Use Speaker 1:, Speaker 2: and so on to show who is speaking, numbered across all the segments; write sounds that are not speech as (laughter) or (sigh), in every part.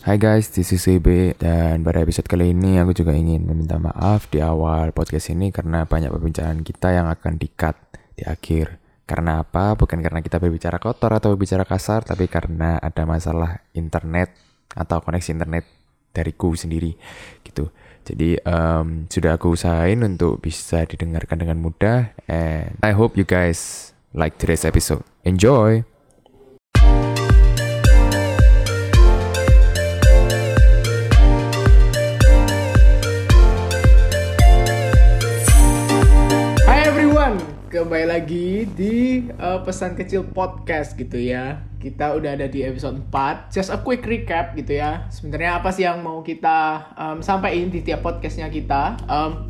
Speaker 1: Hai guys, this is CB dan pada episode kali ini aku juga ingin meminta maaf di awal podcast ini karena banyak perbincangan kita yang akan di-cut di akhir. Karena apa? Bukan karena kita berbicara kotor atau berbicara kasar, tapi karena ada masalah internet atau koneksi internet dariku sendiri gitu. Jadi um, sudah aku usahain untuk bisa didengarkan dengan mudah and I hope you guys like today's episode. Enjoy!
Speaker 2: Lagi di uh, pesan kecil podcast gitu ya. Kita udah ada di episode 4. Just a quick recap gitu ya. Sebenarnya apa sih yang mau kita um, sampaikan di tiap podcastnya kita? Um,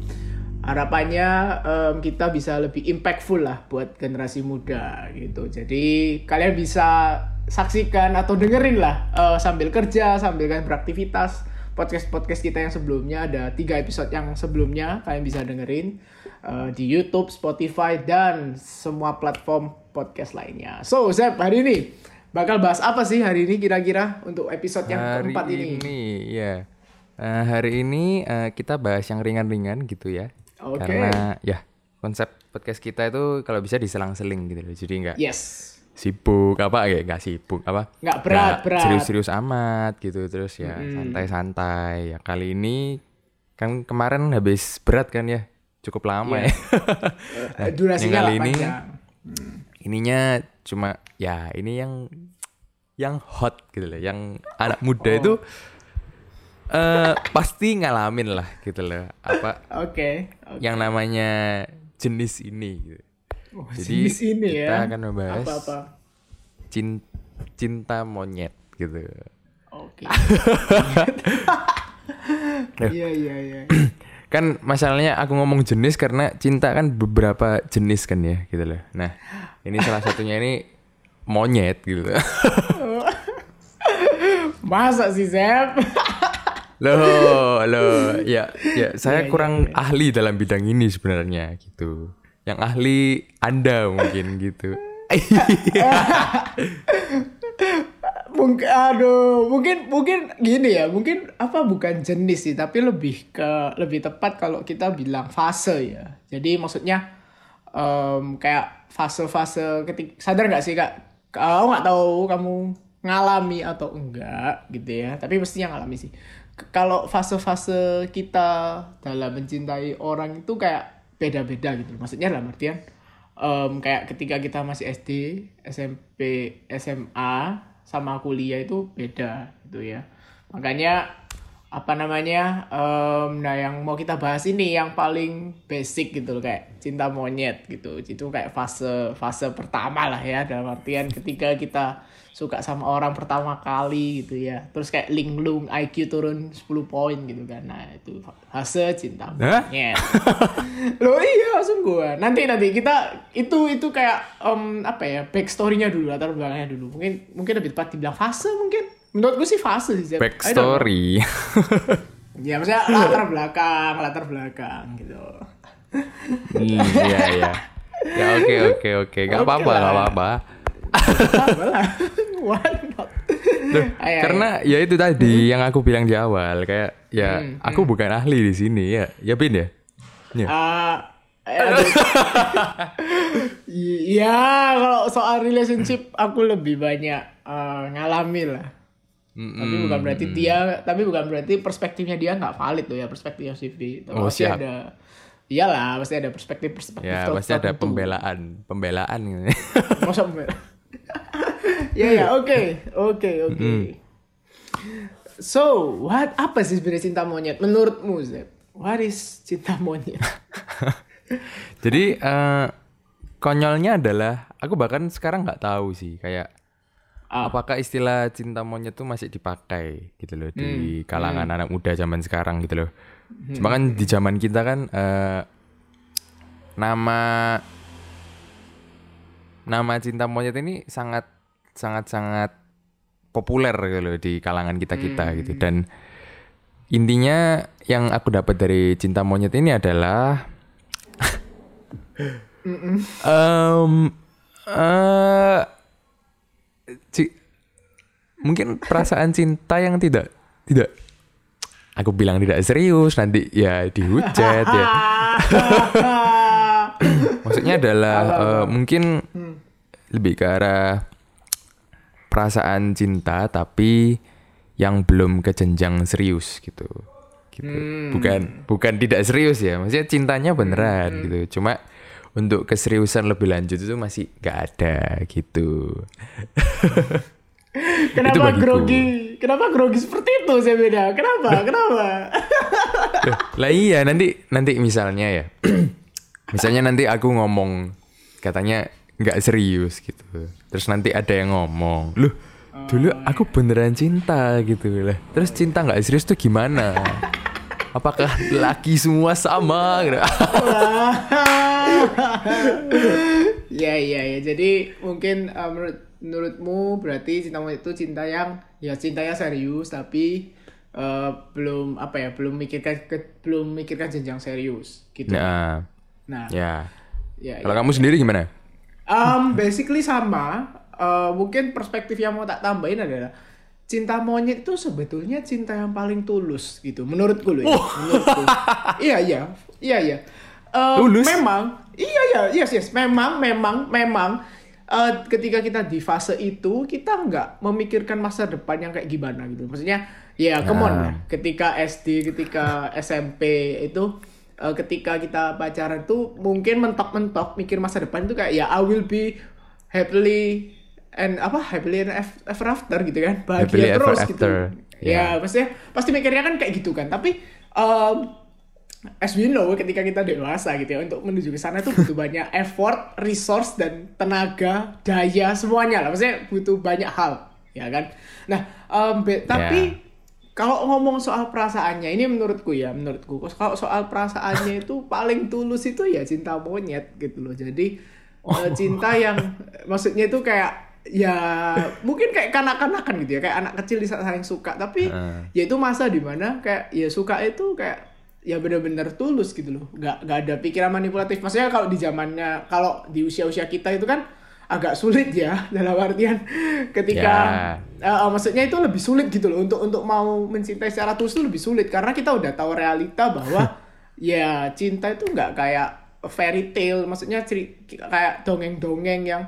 Speaker 2: harapannya um, kita bisa lebih impactful lah buat generasi muda gitu. Jadi kalian bisa saksikan atau dengerin lah uh, sambil kerja, sambil kalian beraktivitas podcast-podcast kita yang sebelumnya ada tiga episode yang sebelumnya kalian bisa dengerin uh, di YouTube, Spotify dan semua platform podcast lainnya. So, Zep, hari ini bakal bahas apa sih hari ini kira-kira untuk episode yang
Speaker 1: hari
Speaker 2: keempat ini?
Speaker 1: ya. Eh, hari ini eh, kita bahas yang ringan-ringan gitu ya.
Speaker 2: Oke.
Speaker 1: Karena ya konsep podcast kita itu kalau bisa diselang-seling gitu loh. Jadi nggak
Speaker 2: Yes.
Speaker 1: sibuk apa ya nggak sibuk apa
Speaker 2: Nggak berat, berat.
Speaker 1: serius-serius amat gitu terus ya santai-santai ya kali ini kan kemarin habis berat kan ya cukup lama
Speaker 2: Iya.
Speaker 1: ya
Speaker 2: Eh, (laughs) Durasinya
Speaker 1: yang kali ini
Speaker 2: panjang.
Speaker 1: ininya cuma ya ini yang yang hot gitu loh yang anak muda itu eh pasti ngalamin lah gitu loh apa
Speaker 2: Oke. oke.
Speaker 1: yang namanya jenis ini gitu.
Speaker 2: Oh,
Speaker 1: Jadi
Speaker 2: jenis ini
Speaker 1: kita
Speaker 2: ya.
Speaker 1: akan membahas
Speaker 2: Apa-apa.
Speaker 1: cin- cinta monyet gitu.
Speaker 2: Oke.
Speaker 1: Duh. (laughs) (laughs)
Speaker 2: Iya, iya, iya. (clears throat)
Speaker 1: Kan masalahnya aku ngomong jenis karena cinta kan beberapa jenis kan ya gitu loh. Nah, ini salah satunya ini monyet gitu. (laughs)
Speaker 2: Masa sih, Zep?
Speaker 1: loh, loh, ya, ya saya
Speaker 2: Iya, iya,
Speaker 1: kurang ahli dalam bidang ini sebenarnya gitu. Yang ahli Anda mungkin gitu. (laughs)
Speaker 2: mungkin aduh mungkin mungkin gini ya mungkin apa bukan jenis sih tapi lebih ke lebih tepat kalau kita bilang fase ya. Jadi maksudnya em, kayak fase-fase ketik sadar nggak sih kak? Kau nggak tahu kamu ngalami atau enggak gitu ya. Tapi mestinya ngalami sih. Kalau fase-fase kita dalam mencintai orang itu kayak beda-beda gitu. Maksudnya dalam artian em, kayak ketika kita masih SD, SMP, SMA sama kuliah itu beda gitu ya. Makanya apa namanya? em, nah yang mau kita bahas ini yang paling basic gitu loh kayak cinta monyet gitu. Itu kayak fase fase pertama lah ya dalam artian ketika kita suka sama orang pertama kali gitu ya. Terus kayak linglung IQ turun 10 poin gitu kan. Nah, itu fase cinta
Speaker 1: Hah?
Speaker 2: monyet. (laughs) Loh iya langsung gua. Nanti nanti kita itu itu kayak em, apa ya backstory-nya dulu latar belakangnya dulu. Mungkin mungkin lebih tepat dibilang fase mungkin. Menurut gue sih fase sih. Know.
Speaker 1: Backstory.
Speaker 2: Ya maksudnya (laughs) latar belakang, latar belakang gitu.
Speaker 1: Hmm, iya iya. Ya oke oke oke,
Speaker 2: Oke
Speaker 1: apa-apa nggak apa-apa.
Speaker 2: Why not?
Speaker 1: Duh,
Speaker 2: ayo.
Speaker 1: karena ya itu tadi yang aku bilang di awal kayak ya
Speaker 2: Hmm,
Speaker 1: aku bukan ahli di sini ya, ya Bin ya. Ya.
Speaker 2: Aduh. Iya, (laughs) kalau soal relationship aku lebih banyak eh, ngalami lah. Tapi bukan berarti dia, tapi bukan berarti perspektifnya dia nggak valid tuh ya perspektifnya CV.
Speaker 1: Oh,
Speaker 2: pasti
Speaker 1: siap.
Speaker 2: ada, iyalah pasti ada perspektif perspektif.
Speaker 1: Ya pasti ada pembelaan, pembelaan gitu.
Speaker 2: Masa pembela? (laughs) ya ya, oke, oke, oke. So, what apa sih sebenarnya cinta monyet menurutmu, Zep? What is cinta monyet? (laughs)
Speaker 1: Jadi eh, konyolnya adalah aku bahkan sekarang nggak tahu sih kayak
Speaker 2: Ah.
Speaker 1: apakah istilah cinta monyet tuh masih dipakai gitu loh
Speaker 2: Hmm,
Speaker 1: di kalangan anak muda zaman sekarang gitu loh. Cuma kan di zaman kita kan eh, nama nama cinta monyet ini sangat sangat sangat populer gitu loh di kalangan kita kita gitu. Dan intinya yang aku dapat dari cinta monyet ini adalah eh, ci- mungkin perasaan cinta yang tidak tidak aku bilang tidak serius nanti ya dihujat ya (laughs) (coughs) maksudnya adalah eh, mungkin lebih ke arah perasaan cinta tapi yang belum ke jenjang serius gitu. Gitu. Bukan bukan tidak serius ya maksudnya cintanya beneran gitu. Cuma untuk keseriusan lebih lanjut itu masih nggak ada gitu. (laughs)
Speaker 2: Kenapa grogi? Kenapa grogi seperti itu saya beda? Kenapa? Kenapa?
Speaker 1: Lah iya nanti nanti misalnya ya (coughs) misalnya nanti aku ngomong katanya nggak serius gitu. Terus nanti ada yang ngomong loh dulu aku beneran cinta gitu lah terus cinta nggak serius tuh gimana? Apakah laki semua sama? Gitu. (laughs)
Speaker 2: Ya ya ya. Jadi mungkin uh, menurut menurutmu berarti cinta itu cinta yang ya cintanya serius tapi uh, belum apa ya belum mikirkan ke, belum mikirkan jenjang serius gitu.
Speaker 1: nah
Speaker 2: Nah,
Speaker 1: ya
Speaker 2: ya,
Speaker 1: kalau
Speaker 2: ya.
Speaker 1: kamu sendiri gimana
Speaker 2: Um, basically sama. Uh, mungkin perspektif yang mau tak tambahin adalah cinta monyet itu sebetulnya cinta yang paling tulus gitu. Menurutku loh ya. Menurutku. (laughs) iya iya iya iya. Uh,
Speaker 1: Tulus?
Speaker 2: Memang iya iya yes yes. Memang memang memang uh, ketika kita di fase itu kita nggak memikirkan masa depan yang kayak gimana gitu. Maksudnya ya come on
Speaker 1: Ah.
Speaker 2: lah. Ketika SD, ketika SMP itu uh, ketika kita pacaran tuh mungkin mentok-mentok mikir masa depan itu kayak ya I will be happily and apa happily and ev- ever after gitu kan. Bahagia
Speaker 1: Happily ever
Speaker 2: terus gitu.
Speaker 1: after,
Speaker 2: ya
Speaker 1: ya.
Speaker 2: pasti pasti mikirnya kan kayak gitu kan. Tapi um, as we know ketika kita dewasa gitu ya untuk menuju ke sana itu butuh banyak (laughs) effort resource dan tenaga daya semuanya lah. Maksudnya butuh banyak hal ya kan. Nah um, be- tapi kalau ngomong soal perasaannya ini menurutku ya menurutku. Kalau soal perasaannya itu paling tulus itu ya cinta monyet gitu loh. Jadi eh, cinta yang maksudnya itu kayak ya mungkin kayak kanak-kanakan gitu ya. Kayak anak kecil saling suka. Tapi
Speaker 1: Heeh.
Speaker 2: ya itu masa di mana kayak ya suka itu kayak ya bener-bener tulus gitu loh. Nggak nggak ada pikiran manipulatif. Maksudnya kalau di zamannya kalau di usia-usia kita itu kan agak sulit ya (laughs) dalam artian ketika
Speaker 1: Ya.
Speaker 2: eh, eh, maksudnya itu lebih sulit gitu loh untuk untuk mau mencintai secara tulus itu lebih sulit karena kita udah tahu realita bahwa (laughs) ya cinta itu nggak kayak fairy tale maksudnya ceri- kayak dongeng-dongeng yang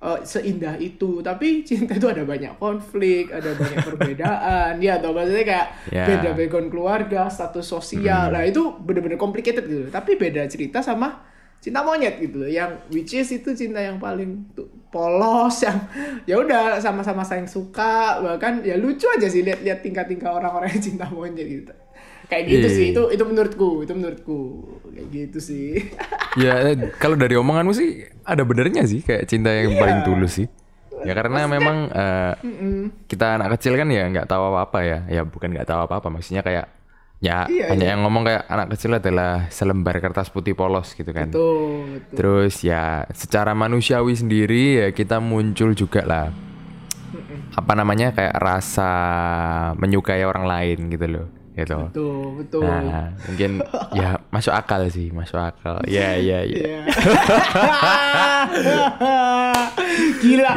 Speaker 2: eh, seindah itu tapi cinta itu ada banyak konflik ada banyak (laughs) perbedaan ya atau maksudnya kayak
Speaker 1: Ya.
Speaker 2: beda background keluarga status sosial nah itu bener-bener complicated gitu tapi beda cerita sama cinta monyet gitu loh. Yang which is itu cinta yang paling tuh polos yang (laughs) ya udah sama-sama saling suka bahkan ya lucu aja sih lihat-lihat tingkah-tingkah orang-orang yang (laughs) cinta monyet gitu. Kayak gitu
Speaker 1: Iya.
Speaker 2: sih itu itu menurutku itu menurutku. Kayak gitu sih. (laughs)
Speaker 1: Ya eh, kalau dari omonganmu sih ada benernya sih kayak cinta yang
Speaker 2: Iya.
Speaker 1: paling tulus sih. Ya karena memang eh, kita anak kecil kan ya nggak tahu apa apa ya. Ya bukan nggak tahu apa apa maksudnya kayak ya
Speaker 2: Iya,
Speaker 1: hanya yang ngomong kayak anak kecil adalah selembar kertas putih polos gitu kan
Speaker 2: tuh betul.
Speaker 1: terus ya secara manusiawi sendiri ya kita muncul juga lah apa namanya kayak rasa menyukai orang lain gitu loh gitu
Speaker 2: betul betul
Speaker 1: Nah, mungkin (laughs) ya masuk akal sih, masuk akal. Ya, ya, ya.
Speaker 2: Iya. (laughs) (laughs) Gila.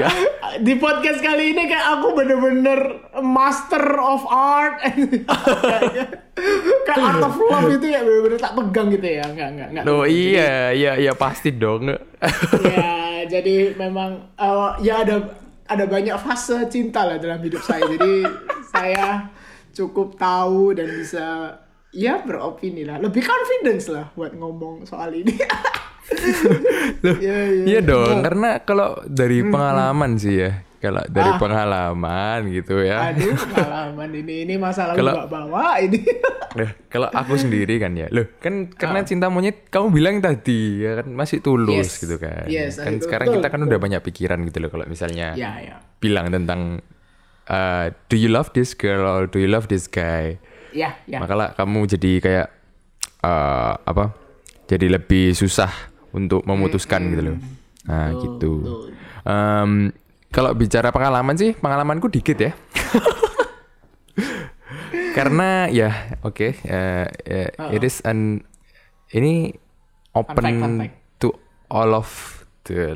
Speaker 2: Di podcast kali ini kayak aku bener-bener master of art. (laughs) kayak art of love itu ya bener-bener tak pegang gitu ya. Enggak, enggak.
Speaker 1: Loh iya, iya, iya pasti dong. (laughs)
Speaker 2: ya, jadi memang eh, ya ada ada banyak fase cinta lah dalam hidup saya. Jadi (laughs) saya cukup tahu dan bisa ya beropini lah. Lebih confidence lah buat ngomong soal ini. Iya, iya.
Speaker 1: Iya dong, karena kalau dari pengalaman sih ya, kalau dari pengalaman gitu ya.
Speaker 2: Aduh, pengalaman ini ini masalah
Speaker 1: Kalau-
Speaker 2: bawa bawa ini.
Speaker 1: Loh, (laughs) kalau aku sendiri kan ya, loh kan karena cinta monyet kamu bilang tadi ya kan masih tulus
Speaker 2: Yes.
Speaker 1: gitu kan.
Speaker 2: Yes,
Speaker 1: kan
Speaker 2: itu
Speaker 1: sekarang
Speaker 2: betul,
Speaker 1: kita kan
Speaker 2: betul.
Speaker 1: udah banyak pikiran gitu loh kalau misalnya
Speaker 2: ya, ya.
Speaker 1: bilang tentang uh, do you love this girl or do you love this guy?
Speaker 2: Ya, ya.
Speaker 1: Makalah kamu jadi kayak uh, apa? Jadi lebih susah untuk memutuskan gitu loh. Nah, gitu.
Speaker 2: betul.
Speaker 1: Em, kalau bicara pengalaman sih, pengalamanku dikit ya. (laughs) Karena ya, oke, eh, eh, it is an ini open
Speaker 2: fact, fun fact.
Speaker 1: to all of the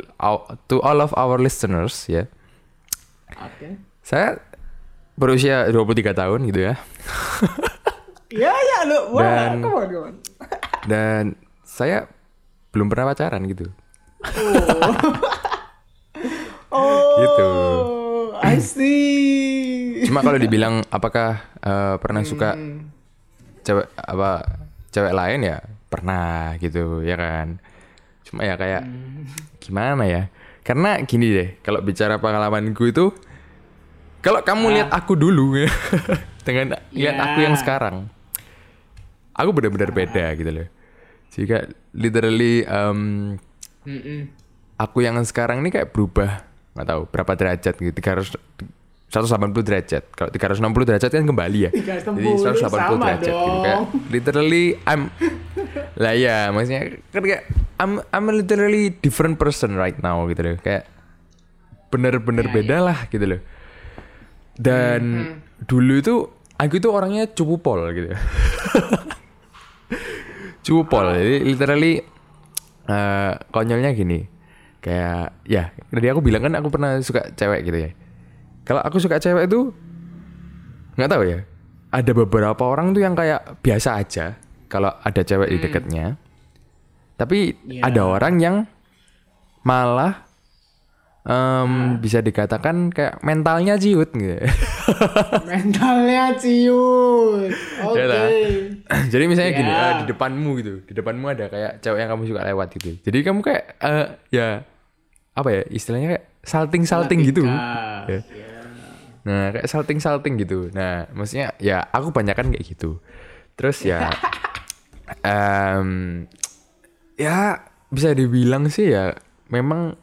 Speaker 1: to all of our listeners ya.
Speaker 2: Oke.
Speaker 1: Saya berusia 23 tahun gitu ya.
Speaker 2: Ya ya lu, wah,
Speaker 1: Dan-
Speaker 2: come on, come on.
Speaker 1: Dan saya belum pernah pacaran gitu. (laughs)
Speaker 2: Oh,
Speaker 1: Gitu.
Speaker 2: I see.
Speaker 1: Cuma kalau dibilang apakah eh, pernah suka
Speaker 2: Hmm.
Speaker 1: cewek apa cewek lain ya pernah gitu ya kan. Cuma ya kayak gimana ya? Karena gini deh, kalau bicara pengalamanku itu kalau kamu lihat aku dulu ya (laughs) dengan lihat
Speaker 2: Ya.
Speaker 1: aku yang sekarang. Aku benar-benar beda gitu loh. Jika literally em,
Speaker 2: Mm-mm.
Speaker 1: aku yang sekarang ini kayak berubah. Nggak tahu berapa derajat gitu 300 180 derajat. Kalau 360 derajat kan kembali ya.
Speaker 2: 360
Speaker 1: jadi 180
Speaker 2: sama
Speaker 1: derajat gitu. Kayak
Speaker 2: dong.
Speaker 1: literally I'm lah ya maksudnya kan kayak I'm I'm a literally different person right now gitu loh. Kayak bener-bener
Speaker 2: Ya,
Speaker 1: beda lah gitu loh. Dan dulu itu aku itu orangnya cupu pol gitu (laughs) cupu pol jadi literally eh, konyolnya gini. Kayak ya tadi aku bilang kan aku pernah suka cewek gitu ya. Kalau aku suka cewek itu nggak tahu ya. Ada beberapa orang tuh yang kayak biasa aja kalau ada cewek di dekatnya. Tapi
Speaker 2: Ya.
Speaker 1: ada orang yang malah em, bisa dikatakan kayak mentalnya ciut gitu (laughs)
Speaker 2: Mentalnya ciut. (laughs) Oke.
Speaker 1: Ya (clears throat) lah. Jadi misalnya gini,
Speaker 2: Ya.
Speaker 1: eh, di depanmu gitu, di depanmu ada kayak cewek yang kamu suka lewat gitu. Jadi kamu kayak eh, ya apa ya istilahnya kayak salting salting gitu. Ya. Nah kayak salting salting gitu. Nah maksudnya ya aku banyak kan kayak gitu. Terus ya, (laughs) em, ya bisa dibilang sih ya memang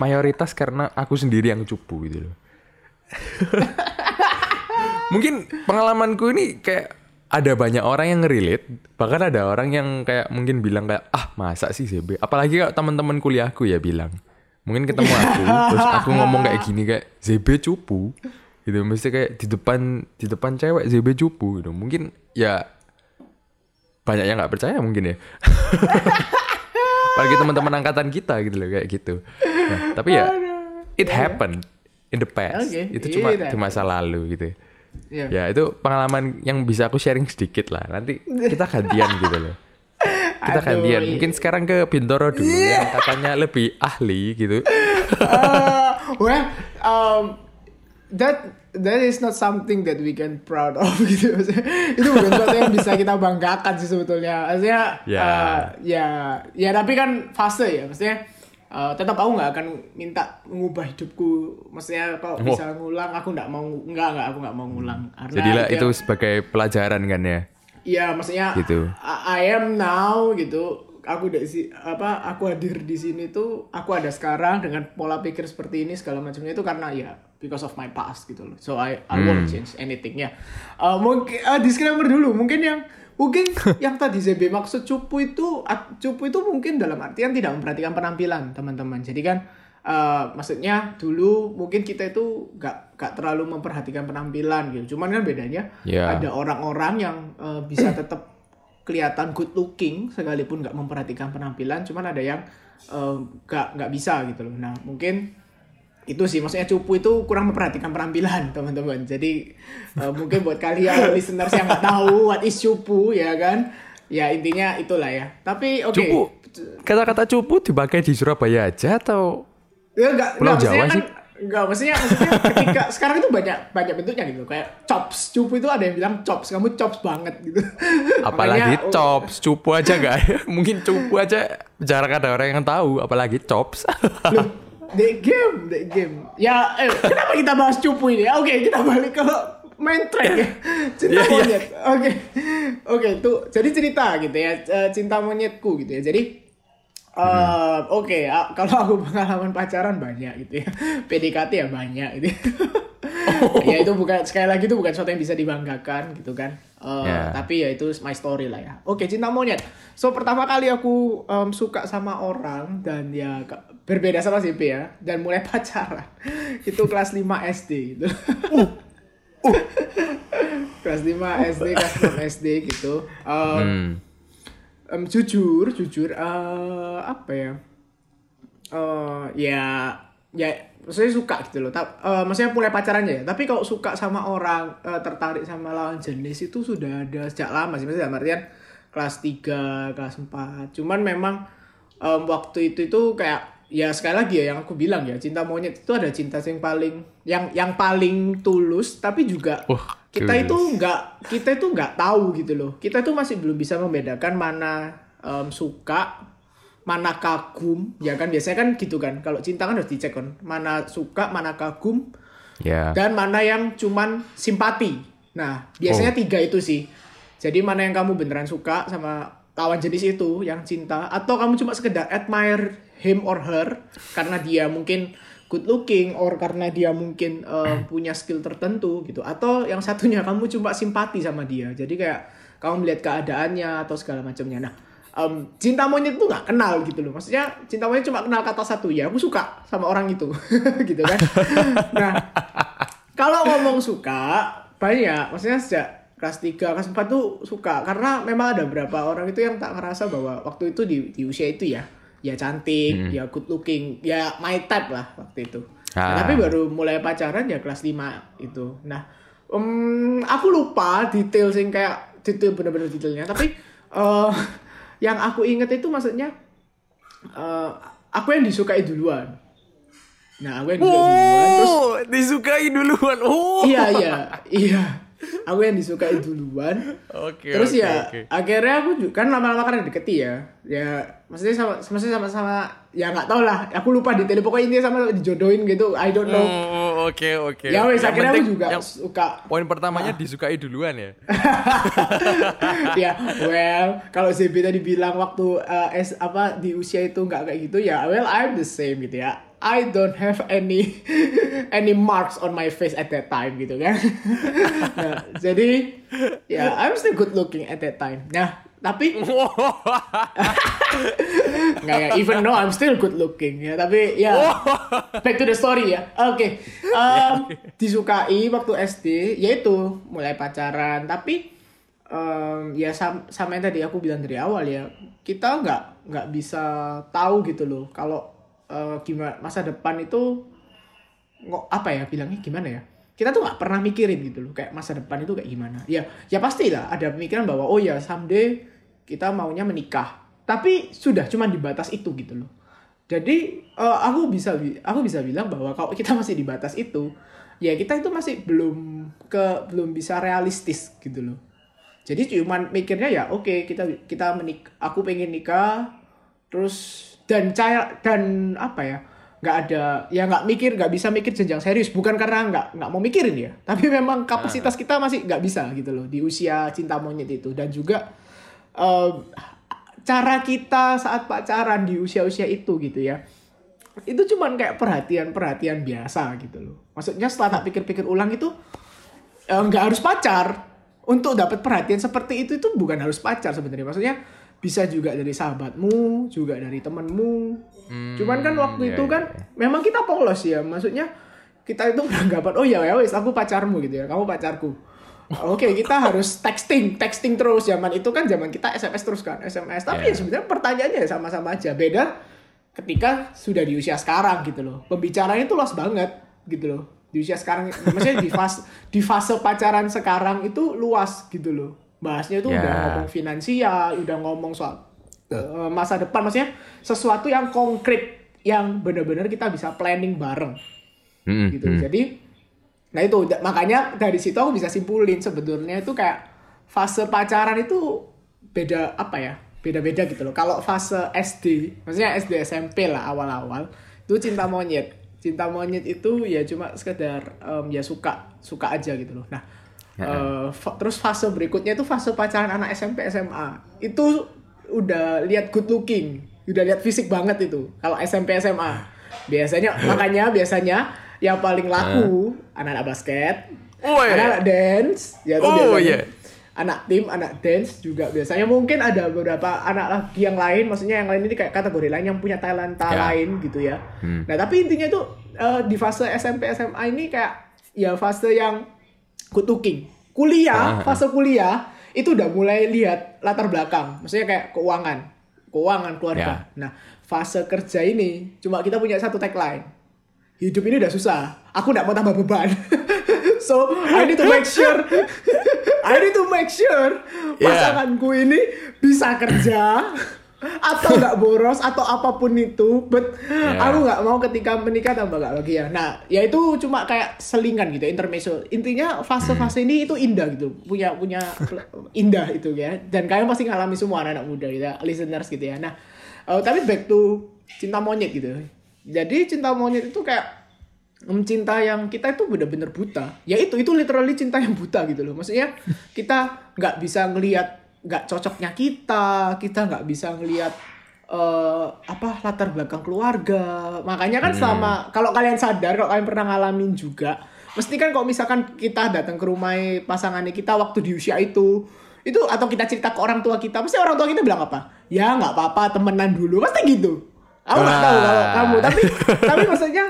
Speaker 1: mayoritas karena aku sendiri yang cupu gitu loh. (laughs) mungkin pengalamanku ini kayak ada banyak orang yang relate bahkan ada orang yang kayak mungkin bilang kayak ah masa sih CB apalagi kalau teman-teman kuliahku ya bilang. Mungkin ketemu aku (laughs) terus aku ngomong kayak gini kayak ZB cupu. Gitu mesti kayak di depan di depan cewek ZB cupu. Gitu. Mungkin ya banyak yang nggak percaya mungkin ya. (laughs) Apalagi teman-teman angkatan kita gitu loh kayak gitu nah, (laughs) tapi ya it happened in the past
Speaker 2: Oke,
Speaker 1: itu cuma
Speaker 2: it
Speaker 1: di masa lalu gitu
Speaker 2: Iya.
Speaker 1: ya itu pengalaman yang bisa aku sharing sedikit lah nanti kita gantian gitu loh kita
Speaker 2: Aduh,
Speaker 1: gantian
Speaker 2: iya.
Speaker 1: mungkin sekarang ke Bintoro dulu yang katanya lebih ahli gitu
Speaker 2: Uh, well, um, that that is not something that we can proud of (laughs) gitu. Itu bukan sesuatu yang bisa kita banggakan sih sebetulnya. Maksudnya,
Speaker 1: Ya.
Speaker 2: uh, ya, ya tapi kan fase ya. Maksudnya, uh, tetap aku nggak akan minta mengubah hidupku. Maksudnya kalau
Speaker 1: Oh.
Speaker 2: bisa ngulang, aku nggak mau, nggak nggak aku nggak mau ngulang. Karena
Speaker 1: jadilah
Speaker 2: ya-
Speaker 1: itu sebagai pelajaran kan ya
Speaker 2: Iya, maksudnya
Speaker 1: Gitu.
Speaker 2: I, I am now gitu. Aku di apa aku hadir di sini tuh aku ada sekarang dengan pola pikir seperti ini segala macamnya itu karena ya because of my past gitu loh. So I I won't change anything ya. Uh, mungkin uh, disclaimer dulu, mungkin yang mungkin yang tadi ZB maksud cupu itu cupu itu mungkin dalam artian tidak memperhatikan penampilan teman-teman. Jadi kan uh, maksudnya dulu mungkin kita itu gak gak terlalu memperhatikan penampilan gitu. Cuman kan bedanya
Speaker 1: Ya.
Speaker 2: ada orang-orang yang uh, bisa tetap kelihatan good looking sekalipun nggak memperhatikan penampilan cuman ada yang uh, nggak nggak bisa gitu loh nah mungkin itu sih maksudnya cupu itu kurang memperhatikan penampilan (laughs) teman-teman. Jadi uh, mungkin buat kalian (laughs) listeners yang nggak tahu what is cupu ya kan? Ya intinya itulah ya. Tapi oke.
Speaker 1: Cupu. Kata-kata cupu dipakai di Surabaya aja atau
Speaker 2: Ya enggak,
Speaker 1: Pulau
Speaker 2: enggak,
Speaker 1: Jawa
Speaker 2: kan,
Speaker 1: sih?
Speaker 2: Enggak, maksudnya maksudnya ketika (laughs) sekarang itu banyak banyak bentuknya gitu. Kayak chops, cupu itu ada yang bilang chops, kamu chops banget gitu.
Speaker 1: apalagi
Speaker 2: Makanya, oh,
Speaker 1: chops cupu aja nggak? Ya mungkin cupu aja jarang ada orang yang tahu apalagi chops.
Speaker 2: Loh, the game, the game. Ya, eh, kenapa kita bahas cupu ini? Oke, kita balik ke main track ya. (laughs) Cinta
Speaker 1: Iya, iya.
Speaker 2: monyet. Oke. Oke, tuh jadi cerita gitu ya, eh, cinta monyetku gitu ya. Jadi eh, oke, ah, kalau aku pengalaman pacaran banyak gitu ya. (laughs) PDKT ya banyak gitu. ya (laughs) itu bukan sekali lagi itu bukan sesuatu yang bisa dibanggakan gitu kan. Eh,
Speaker 1: Ya.
Speaker 2: Tapi ya itu my story lah ya. Oke, cinta monyet. So pertama kali aku em, suka sama orang dan ya berbeda sama CP ya dan mulai (laughs) pacaran itu kelas 5 SD gitu. (laughs) kelas 5 SD, kelas 6 SD gitu. Em,
Speaker 1: hmm.
Speaker 2: em, jujur, jujur eh, apa ya? Eh, ya ya maksudnya suka gitu loh. Ta- eh, maksudnya mulai pacarannya ya. Tapi kalau suka sama orang eh, tertarik sama lawan jenis itu sudah ada sejak lama sih. Maksudnya dalam artian kelas 3, kelas 4. Cuman memang em, waktu itu itu kayak ya sekali lagi ya yang aku bilang ya cinta monyet itu ada cinta yang paling yang yang paling tulus tapi juga
Speaker 1: Wah,
Speaker 2: kita
Speaker 1: tulus.
Speaker 2: itu nggak kita itu nggak tahu gitu loh kita itu masih belum bisa membedakan mana em, suka mana kagum ya kan? Biasanya kan gitu kan. Kalau cinta kan harus dicek kan. Mana suka mana kagum.
Speaker 1: Ya.
Speaker 2: dan mana yang cuman simpati. Nah biasanya tiga itu sih. Jadi mana yang kamu beneran suka sama lawan jenis itu yang cinta. Atau kamu cuma sekedar admire him or her karena dia mungkin good looking or karena dia mungkin eh, punya skill tertentu gitu. Atau yang satunya kamu cuma simpati sama dia. Jadi kayak kamu melihat keadaannya atau segala macamnya. Nah em, cinta monyet itu nggak kenal gitu loh maksudnya cinta monyet cuma kenal kata satu ya aku suka sama orang itu (laughs) gitu kan nah kalau ngomong suka banyak maksudnya sejak kelas 3, kelas 4 tuh suka karena memang ada beberapa orang itu yang tak ngerasa bahwa waktu itu di, di usia itu ya ya cantik, ya good looking, ya my type lah waktu itu. Nah,
Speaker 1: Ah.
Speaker 2: tapi baru mulai pacaran ya kelas 5 itu. Nah, em, aku lupa detail sing kayak detail bener-bener detailnya, tapi eh yang aku inget itu maksudnya eh aku yang disukai duluan. Nah, aku yang disukai duluan terus
Speaker 1: Oh, disukai duluan. Oh.
Speaker 2: iya iya iya aku yang disukai duluan
Speaker 1: Oke.
Speaker 2: terus
Speaker 1: oke,
Speaker 2: ya
Speaker 1: oke.
Speaker 2: akhirnya aku juga kan lama-lama kan deketi ya ya maksudnya sama maksudnya sama-sama ya nggak tau lah aku lupa detail pokoknya intinya sama dijodohin gitu I don't know
Speaker 1: Oh, oke oke.
Speaker 2: ya wes
Speaker 1: Yang
Speaker 2: akhirnya aku juga
Speaker 1: yang
Speaker 2: suka
Speaker 1: poin pertamanya disukai duluan ya. (laughs)
Speaker 2: ya well kalau ZB tadi bilang waktu eh, S apa di usia itu nggak kayak gitu ya well I'm the same gitu ya I don't have any (laughs) any marks on my face at that time gitu kan (laughs) Nah, jadi ya I'm still good looking at that time nah tapi nggak ya even though I'm still good looking ya tapi ya. Back to the story ya. Oke Em, (laughs) disukai waktu SD yaitu mulai pacaran tapi em, ya sam- sama yang tadi aku bilang dari awal ya kita nggak nggak bisa tahu gitu loh kalau eh, gimana masa depan itu nggak apa ya bilangnya gimana ya? Kita tuh nggak pernah mikirin gitu loh kayak masa depan itu kayak gimana. Ya ya pasti lah ada pemikiran bahwa oh ya someday kita maunya menikah tapi sudah cuma di batas itu gitu loh. Jadi eh, aku bisa bi- aku bisa bilang bahwa kalau kita (laughs) masih di batas itu ya kita itu masih belum ke belum bisa realistis gitu loh. Jadi cuman mikirnya ya oke kita kita menik aku pengen nikah terus dan cara dan apa ya nggak ada ya nggak mikir nggak bisa mikir jenjang serius. Bukan karena nggak nggak mau mikirin ya (laughs) tapi memang kapasitas kita masih nggak bisa gitu loh di usia cinta monyet itu. Dan juga eh, cara kita saat pacaran di usia-usia itu gitu ya. Itu cuman kayak perhatian-perhatian biasa gitu loh. Maksudnya setelah tak pikir-pikir ulang itu eh, nggak harus pacar. Untuk dapat perhatian seperti itu itu bukan harus pacar sebenarnya. Maksudnya bisa juga dari sahabatmu juga dari temenmu cuman kan waktu
Speaker 1: iya,
Speaker 2: itu
Speaker 1: iya,
Speaker 2: kan memang kita polos ya. Maksudnya kita itu beranggapan oh ya ya wes aku pacarmu gitu ya. Kamu pacarku Oke, kita harus texting, texting terus. Zaman itu kan zaman kita SMS terus kan, SMS. Tapi
Speaker 1: Yeah.
Speaker 2: ya sebenarnya pertanyaannya sama-sama aja. Beda ketika sudah di usia sekarang gitu loh. Pembicaraan itu luas banget gitu loh. Di usia sekarang, maksudnya di fase di fase pacaran sekarang itu luas gitu loh. Bahasnya itu udah
Speaker 1: Yeah.
Speaker 2: ngomong finansial, udah ngomong soal eh, masa depan, maksudnya sesuatu yang konkret yang benar-benar kita bisa planning bareng
Speaker 1: Mm-mm,
Speaker 2: gitu.
Speaker 1: mm.
Speaker 2: Jadi nah itu makanya dari situ aku bisa simpulin sebetulnya itu kayak fase pacaran itu beda apa ya? Beda-beda gitu loh. Kalau fase SD, maksudnya SD SMP lah awal-awal itu cinta monyet. Cinta monyet itu ya cuma sekedar em, ya suka suka aja gitu loh. Nah, eh, fa- terus fase berikutnya itu fase pacaran anak SMP SMA. Itu udah lihat good looking, udah lihat fisik banget itu. Kalau SMP SMA. Biasanya makanya biasanya yang paling laku anak-anak basket,
Speaker 1: Oh, iya.
Speaker 2: anak-anak dance, ya tuh
Speaker 1: Oh,
Speaker 2: biasanya
Speaker 1: iya.
Speaker 2: anak tim, anak dance juga biasanya mungkin ada beberapa anak lagi yang lain, maksudnya yang lain ini kayak kategori lain yang punya talenta
Speaker 1: Ya.
Speaker 2: lain gitu ya.
Speaker 1: Hmm.
Speaker 2: Nah tapi intinya itu eh, di fase SMP SMA ini kayak ya fase yang good looking. Kuliah,
Speaker 1: Ah.
Speaker 2: fase kuliah itu udah mulai lihat latar belakang, maksudnya kayak keuangan, keuangan keluarga.
Speaker 1: Ya.
Speaker 2: Nah fase kerja ini cuma kita punya satu tagline, hidup ini udah susah. Aku nggak mau tambah beban. (laughs) so I need to make sure I need to make sure
Speaker 1: Yeah.
Speaker 2: pasanganku ini bisa kerja atau nggak boros atau apa pun itu, but
Speaker 1: Yeah.
Speaker 2: aku nggak mau ketika menikah tambah nggak lagi ya. Nah, ya itu cuma kayak selingan gitu, intermezzo. Intinya fase-fase ini itu indah gitu, punya punya indah itu ya. Dan kalian pasti ngalami semua anak-anak muda gitu, ya, listeners gitu ya. Nah, eh, tapi back to cinta monyet gitu. Jadi cinta monyet itu kayak Em, cinta yang kita itu bener-bener buta. Ya itu itu literally cinta yang buta gitu loh. Maksudnya (laughs) kita nggak bisa ngelihat nggak cocoknya kita kita nggak bisa ngelihat eh, apa latar belakang keluarga. Makanya kan selama kalau kalian sadar kalau kalian pernah ngalamin juga mesti kan kalau misalkan kita datang ke rumah pasangannya kita waktu di usia itu itu atau kita cerita ke orang tua kita pasti orang tua kita bilang apa? Ya nggak apa-apa temenan dulu. Pasti gitu aku nggak tahu kalau kamu tapi tapi maksudnya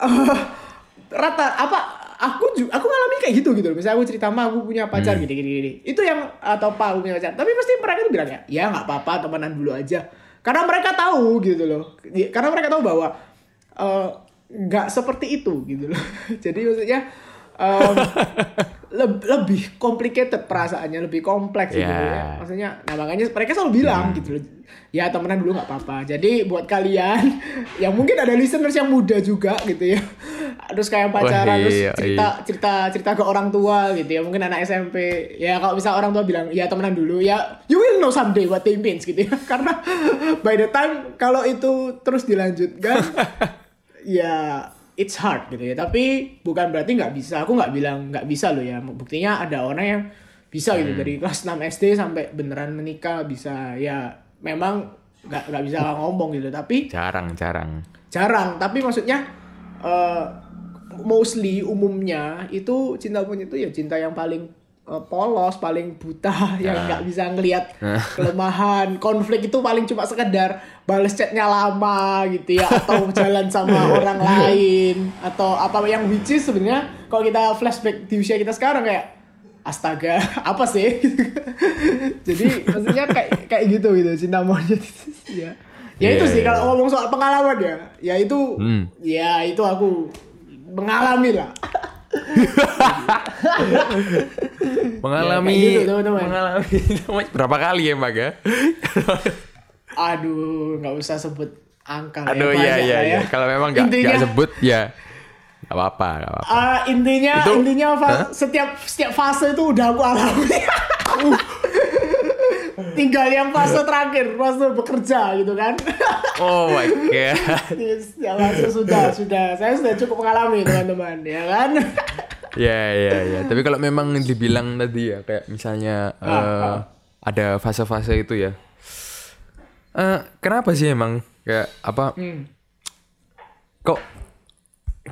Speaker 2: eh, rata apa aku juga aku ngalamin kayak gitu gitu. Misalnya aku cerita mah aku punya pacar gini gini gini. Itu yang atau pak aku punya pacar. Tapi pasti mereka tuh bilang ya, ya nggak apa-apa temenan dulu aja. Karena mereka tahu gitu loh. Karena mereka tahu bahwa eh, nggak seperti itu gitu loh. (laughs) Jadi maksudnya em, leb- lebih complicated perasaannya, lebih kompleks gitu
Speaker 1: Ya.
Speaker 2: ya. Maksudnya, nah makanya mereka selalu bilang gitu loh. Ya temenan dulu nggak apa-apa. Jadi buat kalian (laughs) yang mungkin ada listeners yang muda juga gitu ya. Terus kayak pacaran
Speaker 1: Wah,
Speaker 2: terus
Speaker 1: iya,
Speaker 2: cerita cerita cerita ke orang tua gitu ya. Mungkin anak SMP. Ya kalau misal orang tua bilang ya temenan dulu ya you will know someday what they means gitu ya. (laughs) Karena by the time kalau itu terus dilanjutkan (laughs) ya it's hard gitu ya. Tapi bukan berarti nggak bisa. Aku nggak bilang nggak bisa loh ya. Buktinya ada orang yang bisa gitu. Dari kelas 6 SD sampai beneran menikah bisa. Ya memang nggak nggak bisa ngomong gitu. Tapi
Speaker 1: Jarang, jarang.
Speaker 2: jarang. Tapi maksudnya eh, mostly umumnya itu cinta monyet itu ya cinta yang paling polos paling buta (laughs) yang nggak bisa ngelihat kelemahan. Konflik itu paling cuma sekedar balas chatnya lama gitu ya atau (laughs) jalan sama orang lain atau apa yang which is sebenarnya kalau kita flashback di usia kita sekarang kayak astaga (laughs) apa sih? Jadi maksudnya kayak kayak gitu gitu cinta monyet ya. Ya itu
Speaker 1: Iya,
Speaker 2: sih
Speaker 1: iya.
Speaker 2: kalau ngomong soal pengalaman ya ya itu
Speaker 1: Hmm.
Speaker 2: ya itu aku mengalami lah
Speaker 1: Mengalami,
Speaker 2: Ya, gitu, teman-teman.
Speaker 1: mengalami berapa kali ya, Mbak ya?
Speaker 2: aduh nggak usah sebut angka ya,
Speaker 1: Aduh, iya,
Speaker 2: banyak
Speaker 1: iya,
Speaker 2: lah
Speaker 1: iya. Kalau memang nggak
Speaker 2: Intinya-
Speaker 1: nggak sebut, ya nggak apa-apa, nggak apa-apa.
Speaker 2: Ah, intinya
Speaker 1: Itu-
Speaker 2: intinya
Speaker 1: Hah?
Speaker 2: setiap setiap fase itu udah aku alami. Tinggal yang fase terakhir, fase bekerja gitu kan.
Speaker 1: Oh my god. (laughs)
Speaker 2: Ya fase sudah sudah saya sudah cukup mengalami teman-teman ya kan.
Speaker 1: Ya, ya, ya. Tapi kalau memang dibilang tadi ya, kayak misalnya
Speaker 2: Ah,
Speaker 1: eh, ada fase-fase itu ya. Eh, kenapa sih emang kayak apa?
Speaker 2: Hmm.
Speaker 1: Kok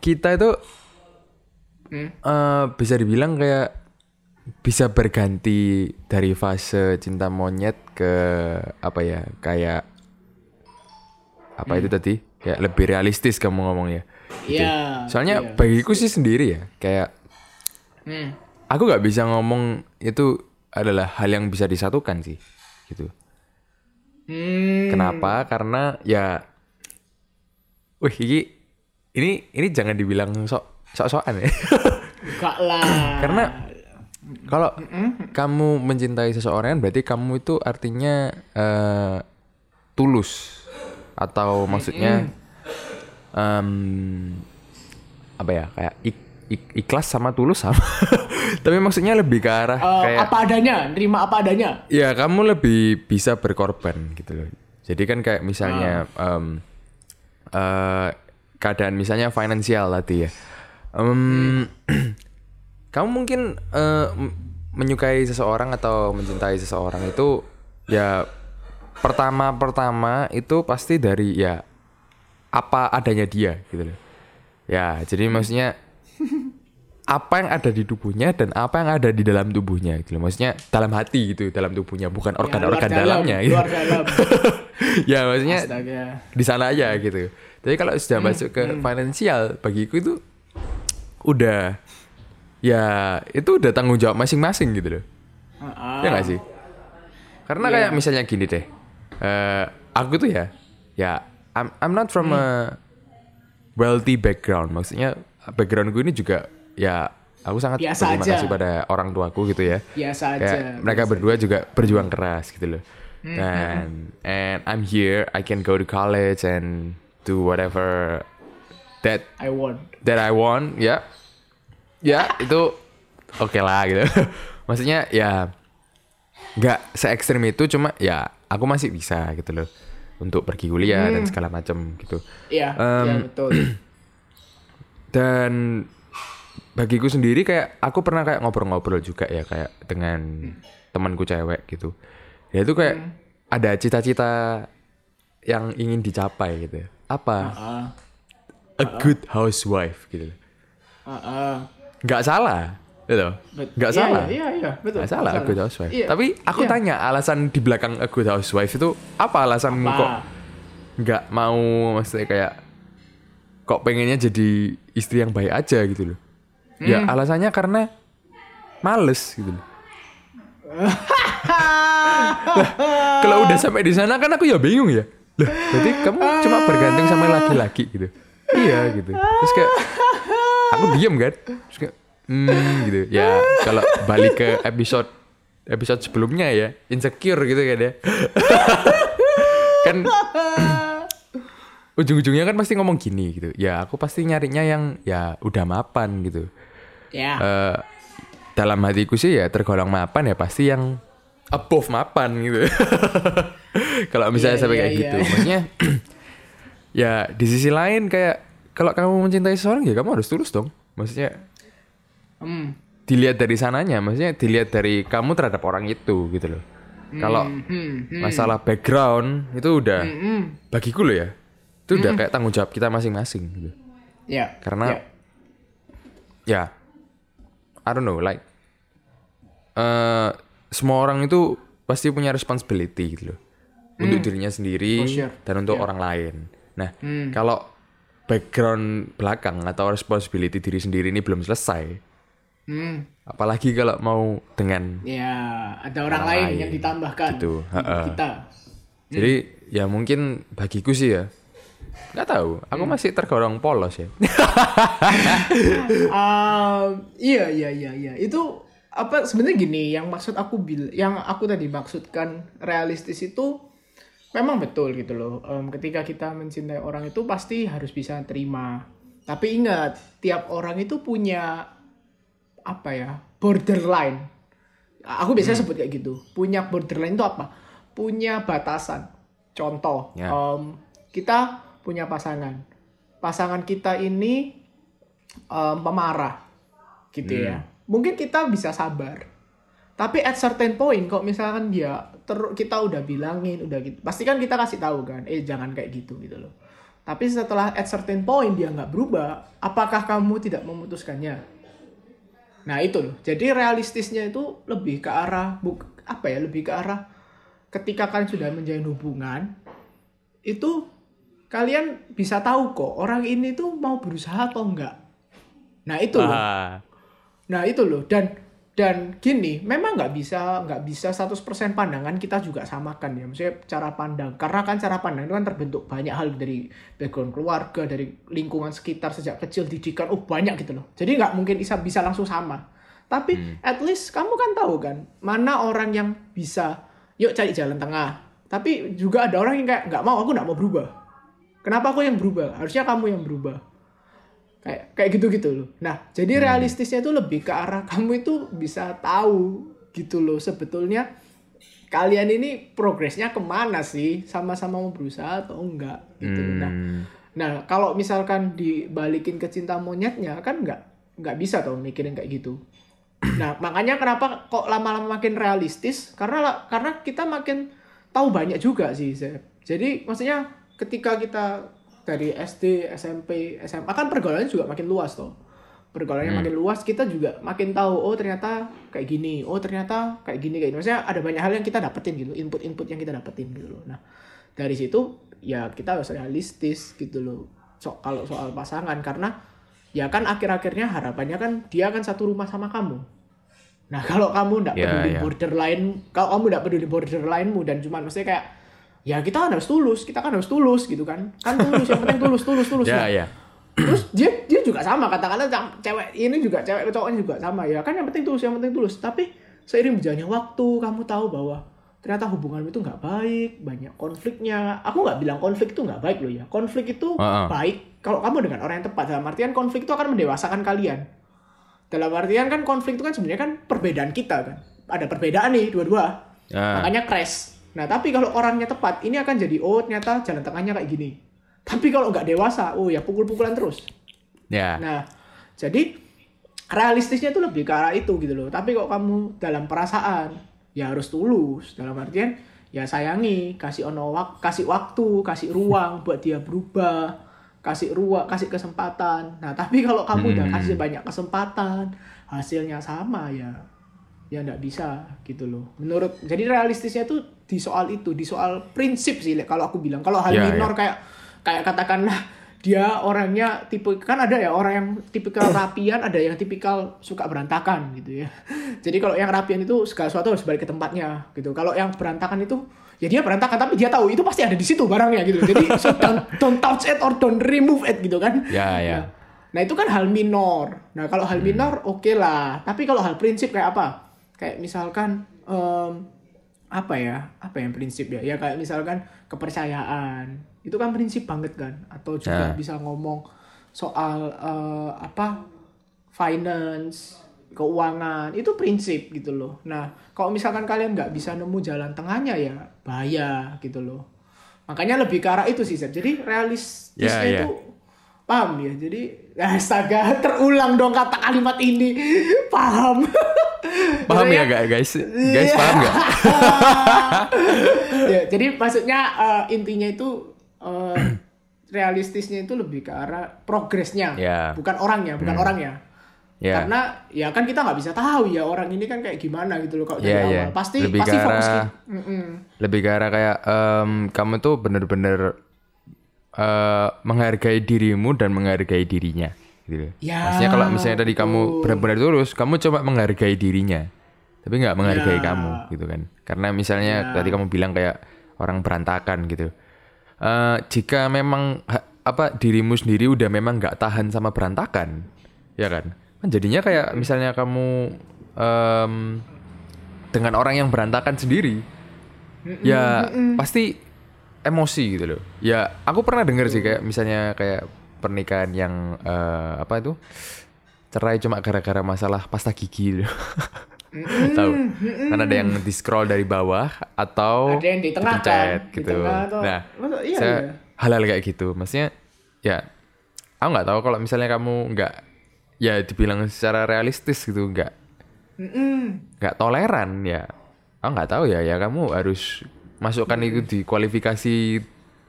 Speaker 1: kita itu
Speaker 2: Hmm.
Speaker 1: eh, bisa dibilang kayak bisa berganti dari fase cinta monyet ke apa ya? Kayak apa
Speaker 2: Hmm.
Speaker 1: itu tadi? Kayak lebih realistis kamu ngomongnya. Gitu.
Speaker 2: Iya.
Speaker 1: Soalnya
Speaker 2: iya.
Speaker 1: bagiku sih sendiri ya, kayak
Speaker 2: Hmm.
Speaker 1: aku nggak bisa ngomong itu adalah hal yang bisa disatukan sih gitu
Speaker 2: Hmm.
Speaker 1: kenapa karena ya wih ini ini ini jangan dibilang sok sok sokan ya
Speaker 2: Enggak lah. (laughs)
Speaker 1: karena kalau kamu mencintai seseorang berarti kamu itu artinya eh, tulus. Atau maksudnya em, apa ya kayak ik- ik- ikhlas sama tulus sama. (laughs) Tapi maksudnya lebih ke arah
Speaker 2: Eh,
Speaker 1: kayak
Speaker 2: apa adanya, nerima apa adanya.
Speaker 1: ya kamu lebih bisa berkorban gitu loh. Jadi kan kayak misalnya em, eh, keadaan misalnya finansial tadi ya. Em, (clears throat) (clears throat) kamu mungkin m- menyukai seseorang atau mencintai seseorang itu ya pertama-pertama itu pasti dari ya apa adanya dia gitu loh ya jadi maksudnya apa yang ada di tubuhnya dan apa yang ada di dalam tubuhnya gitu loh. Maksudnya dalam hati gitu, dalam tubuhnya bukan organ-organ
Speaker 2: Ya, dalam,
Speaker 1: dalamnya gitu.
Speaker 2: Luar dalam. (laughs)
Speaker 1: ya maksudnya
Speaker 2: Astaga.
Speaker 1: di sana aja gitu. Tapi kalau sudah
Speaker 2: Hmm,
Speaker 1: masuk ke finansial bagiku itu udah ya itu udah tanggung jawab masing-masing gitu loh.
Speaker 2: Ah,
Speaker 1: Ya nggak sih? Karena
Speaker 2: Iya.
Speaker 1: kayak misalnya gini deh. eh aku tuh ya ya I'm I'm not from
Speaker 2: Hmm.
Speaker 1: a wealthy background. Maksudnya backgroundku ini juga ya aku sangat
Speaker 2: Biasa
Speaker 1: berterima
Speaker 2: aja.
Speaker 1: kasih pada orang tuaku gitu ya.
Speaker 2: Biasa
Speaker 1: Kayak
Speaker 2: aja.
Speaker 1: mereka berdua juga berjuang keras gitu loh.
Speaker 2: Hmm,
Speaker 1: Dan and I'm here, I can go to college and do whatever that
Speaker 2: I want.
Speaker 1: that I want, ya. Ya, itu oke lah gitu. (laughs) Maksudnya ya nggak se ekstrim itu cuma ya aku masih bisa gitu loh untuk pergi kuliah dan segala macam gitu.
Speaker 2: Iya,
Speaker 1: Em,
Speaker 2: iya betul. (clears throat)
Speaker 1: Dan bagiku sendiri kayak aku pernah kayak ngobrol-ngobrol juga ya kayak dengan temanku cewek gitu. Ya itu kayak ada cita-cita yang ingin dicapai gitu. ya. Apa?
Speaker 2: Ah,
Speaker 1: A good housewife gitu.
Speaker 2: ah, ah.
Speaker 1: Nggak salah, gitu. Nggak
Speaker 2: iya,
Speaker 1: salah.
Speaker 2: Iya, iya, betul.
Speaker 1: Nggak salah, a good housewife.
Speaker 2: Iya.
Speaker 1: Tapi aku
Speaker 2: Iya.
Speaker 1: tanya alasan di belakang a good housewife itu apa alasanmu
Speaker 2: Apa?
Speaker 1: kok nggak mau maksudnya kayak kok pengennya jadi istri yang baik aja gitu loh. Ya
Speaker 2: Hmm.
Speaker 1: alasannya karena males gitu loh. (laughs) Lah, kalau udah sampai di sana kan aku ya bingung ya. Loh, berarti kamu cuma bergantung sama laki-laki gitu. Iya gitu. Terus kayak aku diem kan. Terus kayak hmm gitu. Ya kalau balik ke episode episode sebelumnya ya, insecure gitu kan ya. kan ujung-ujungnya kan pasti ngomong gini gitu. Ya aku pasti nyarinya yang ya udah mapan gitu.
Speaker 2: Ya.
Speaker 1: Eh, dalam hatiku sih ya tergolong mapan ya pasti yang above mapan gitu. (laughs) kalau misalnya
Speaker 2: Iya,
Speaker 1: sampai
Speaker 2: iya,
Speaker 1: kayak
Speaker 2: iya.
Speaker 1: gitu, maksudnya (clears throat) ya di sisi lain kayak kalau kamu mencintai seseorang ya kamu harus tulus dong. Maksudnya
Speaker 2: Hmm.
Speaker 1: dilihat dari sananya, maksudnya dilihat dari kamu terhadap orang itu gitu loh. Kalau
Speaker 2: Hmm, hmm.
Speaker 1: masalah background itu udah
Speaker 2: Hmm.
Speaker 1: bagiku loh ya. Itu udah kayak tanggung jawab kita masing-masing gitu.
Speaker 2: Ya.
Speaker 1: Karena
Speaker 2: ya.
Speaker 1: ya I don't know like eh semua orang itu pasti punya responsibility gitu loh untuk dirinya sendiri
Speaker 2: For sure.
Speaker 1: dan untuk orang lain. Nah kalau background belakang atau responsibility diri sendiri ini belum selesai,
Speaker 2: Hmm.
Speaker 1: apalagi kalau mau dengan
Speaker 2: Ya, ada orang,
Speaker 1: Orang
Speaker 2: lain,
Speaker 1: lain.
Speaker 2: yang ditambahkan
Speaker 1: Gitu,
Speaker 2: hidup kita.
Speaker 1: jadi ya mungkin bagiku sih ya. Nggak tahu. Aku masih tergolong polos ya.
Speaker 2: Um, iya iya iya iya. Itu apa sebenarnya gini yang maksud aku bil yang aku tadi maksudkan realistis itu memang betul gitu loh. Em, ketika kita mencintai orang itu pasti harus bisa terima. Tapi ingat tiap orang itu punya apa ya borderline. Aku biasanya sebut kayak gitu. Punya borderline itu apa? Punya batasan. Contoh
Speaker 1: Ya.
Speaker 2: em, kita punya pasangan. Pasangan kita ini em, pemarah. Gitu ya. Mungkin kita bisa sabar. Tapi at certain point kok misalkan dia ter kita udah bilangin udah gitu. Pasti kan kita kasih tahu kan eh jangan kayak gitu gitu loh. Tapi setelah at certain point dia nggak berubah apakah kamu tidak memutuskannya? Nah itu loh. Jadi realistisnya itu lebih ke arah buk apa ya lebih ke arah ketika kalian sudah menjalin hubungan itu kalian bisa tahu kok orang ini tuh mau berusaha atau enggak nah itu loh.
Speaker 1: Ah,
Speaker 2: Nah itu loh. Dan dan gini memang nggak bisa nggak bisa 100% pandangan kita juga samakan ya. Maksudnya cara pandang karena kan cara pandang itu kan terbentuk banyak hal dari background keluarga dari lingkungan sekitar sejak kecil didikan oh banyak gitu loh. Jadi nggak mungkin bisa bisa langsung sama. Tapi at least kamu kan tahu kan mana orang yang bisa yuk cari jalan tengah. Tapi juga ada orang yang kayak nggak mau aku nggak mau berubah. Kenapa aku yang berubah? Harusnya kamu yang berubah kayak kayak gitu gitu loh. Nah, jadi realistisnya itu lebih ke arah (laughs) kamu itu bisa tahu gitu loh sebetulnya kalian ini progresnya ke mana sih sama-sama mau berusaha atau enggak gitu. Nah,
Speaker 1: hmm,
Speaker 2: nah kalau misalkan dibalikin ke cinta monyetnya kan nggak nggak bisa tuh mikirin kayak gitu. (clears throat) Nah, makanya kenapa kok lama-lama makin realistis karena karena kita makin tahu banyak juga sih, Zep. Jadi maksudnya ketika kita dari SD, SMP, SMA kan pergaulannya juga makin luas toh. Pergaulannya makin luas, kita juga makin tahu oh ternyata kayak gini, oh ternyata kayak gini kayak gini. Maksudnya ada banyak hal yang kita dapetin gitu, input-input yang kita dapetin gitu loh. Nah, dari situ ya kita harus realistis gitu loh. So, kalau soal pasangan karena ya kan akhir-akhirnya harapannya kan dia akan satu rumah sama kamu. Nah kalau kamu nggak
Speaker 1: Ya,
Speaker 2: peduli
Speaker 1: ya.
Speaker 2: borderline, kalau kamu nggak peduli borderline-mu dan cuma maksudnya kayak ya kita kan harus tulus, kita kan harus tulus gitu kan, kan tulus yang penting tulus, tulus, tulus.
Speaker 1: ya
Speaker 2: Nah,
Speaker 1: ya.
Speaker 2: Terus dia dia juga sama katakanlah cewek ini juga cewek cowoknya juga sama. Ya kan yang penting tulus yang penting tulus. Tapi seiring berjalannya waktu kamu tahu bahwa ternyata hubungan itu nggak baik banyak konfliknya. Aku nggak bilang konflik itu nggak baik loh ya. Konflik itu
Speaker 1: Heeh.
Speaker 2: baik kalau kamu dengan orang yang tepat. Dalam artian konflik itu akan mendewasakan kalian. Dalam artian kan konflik itu kan sebenarnya kan perbedaan kita kan. Ada perbedaan nih dua-dua.
Speaker 1: Ah.
Speaker 2: makanya crash nah tapi kalau orangnya tepat ini akan jadi oh ternyata jalan tengahnya kayak gini. Tapi kalau nggak dewasa oh ya pukul-pukulan terus.
Speaker 1: Ya.
Speaker 2: nah jadi realistisnya itu lebih ke arah itu gitu loh. Tapi kok kamu dalam perasaan ya harus tulus. Dalam artian ya sayangi kasih ono wak kasih waktu kasih ruang buat dia berubah kasih ruang kasih kesempatan. Nah tapi kalau kamu udah
Speaker 1: Hmm.
Speaker 2: kasih banyak kesempatan hasilnya sama ya ya nggak bisa gitu loh. Menurut jadi realistisnya tuh di soal itu di soal prinsip sih kalau aku bilang kalau hal
Speaker 1: Ya,
Speaker 2: minor kayak kayak katakanlah dia orangnya tipe kan ada ya orang yang tipikal (coughs) rapian ada yang tipikal suka berantakan gitu ya jadi kalau yang rapian itu segala sesuatu harus balik ke tempatnya gitu kalau yang berantakan itu ya dia berantakan tapi dia tahu itu pasti ada di situ barangnya gitu jadi (laughs) so don't, don't touch it or don't remove it gitu kan
Speaker 1: Ya, ya.
Speaker 2: Nah itu kan hal minor. Nah kalau hal minor oke lah. Tapi kalau hal prinsip kayak apa? Kayak misalkan em, apa ya? Apa yang prinsip ya? Ya kayak misalkan kepercayaan. Itu kan prinsip banget kan? Atau juga
Speaker 1: Ya.
Speaker 2: bisa ngomong soal eh, apa? Finance, keuangan itu prinsip gitu loh. Nah kalau misalkan kalian nggak bisa nemu jalan tengahnya ya bahaya gitu loh. Makanya lebih ke arah itu sih Seth. Jadi realistisnya
Speaker 1: Ya, ya.
Speaker 2: itu paham ya jadi (laughs) astaga terulang dong kata kalimat ini (laughs) paham (laughs)
Speaker 1: Paham ya gak guys? Guys
Speaker 2: Iya.
Speaker 1: paham gak?
Speaker 2: ya, (laughs) jadi maksudnya eh, intinya itu eh, realistisnya itu lebih ke arah progresnya
Speaker 1: Ya.
Speaker 2: bukan orangnya bukan orangnya
Speaker 1: Ya.
Speaker 2: karena ya kan kita nggak bisa tahu ya orang ini kan kayak gimana gitu loh kalau dari
Speaker 1: Ya,
Speaker 2: awal
Speaker 1: ya.
Speaker 2: pasti
Speaker 1: Lebih
Speaker 2: pasti
Speaker 1: ke
Speaker 2: fokus
Speaker 1: arah-
Speaker 2: ki- Mm-mm.
Speaker 1: Lebih ke arah kayak em, kamu tuh bener-bener eh, menghargai dirimu dan menghargai dirinya. Gitu.
Speaker 2: Ya,
Speaker 1: Maksudnya kalau misalnya tadi kamu benar-benar tulus, kamu coba menghargai dirinya, tapi nggak menghargai
Speaker 2: Ya.
Speaker 1: kamu, gitu kan? Karena misalnya
Speaker 2: Ya.
Speaker 1: tadi kamu bilang kayak orang berantakan gitu. Eh, jika memang ha- apa dirimu sendiri udah memang nggak tahan sama berantakan, ya kan? Kan jadinya kayak misalnya kamu em, dengan orang yang berantakan sendiri, ya pasti emosi gitu loh. Ya aku pernah dengar sih kayak misalnya kayak pernikahan yang eh, apa itu cerai cuma gara-gara masalah pasta gigi (laughs) gitu. Tahu? Kan ada yang di scroll dari bawah atau
Speaker 2: Ada yang di tengah
Speaker 1: dipencet
Speaker 2: kan? Di
Speaker 1: gitu.
Speaker 2: tengah atau-
Speaker 1: Nah,
Speaker 2: Masa- iya,
Speaker 1: saya
Speaker 2: iya.
Speaker 1: hal-hal kayak gitu. Maksudnya ya aku nggak tahu kalau misalnya kamu nggak ya dibilang secara realistis gitu nggak nggak toleran ya aku nggak tahu ya ya kamu harus masukkan itu di kualifikasi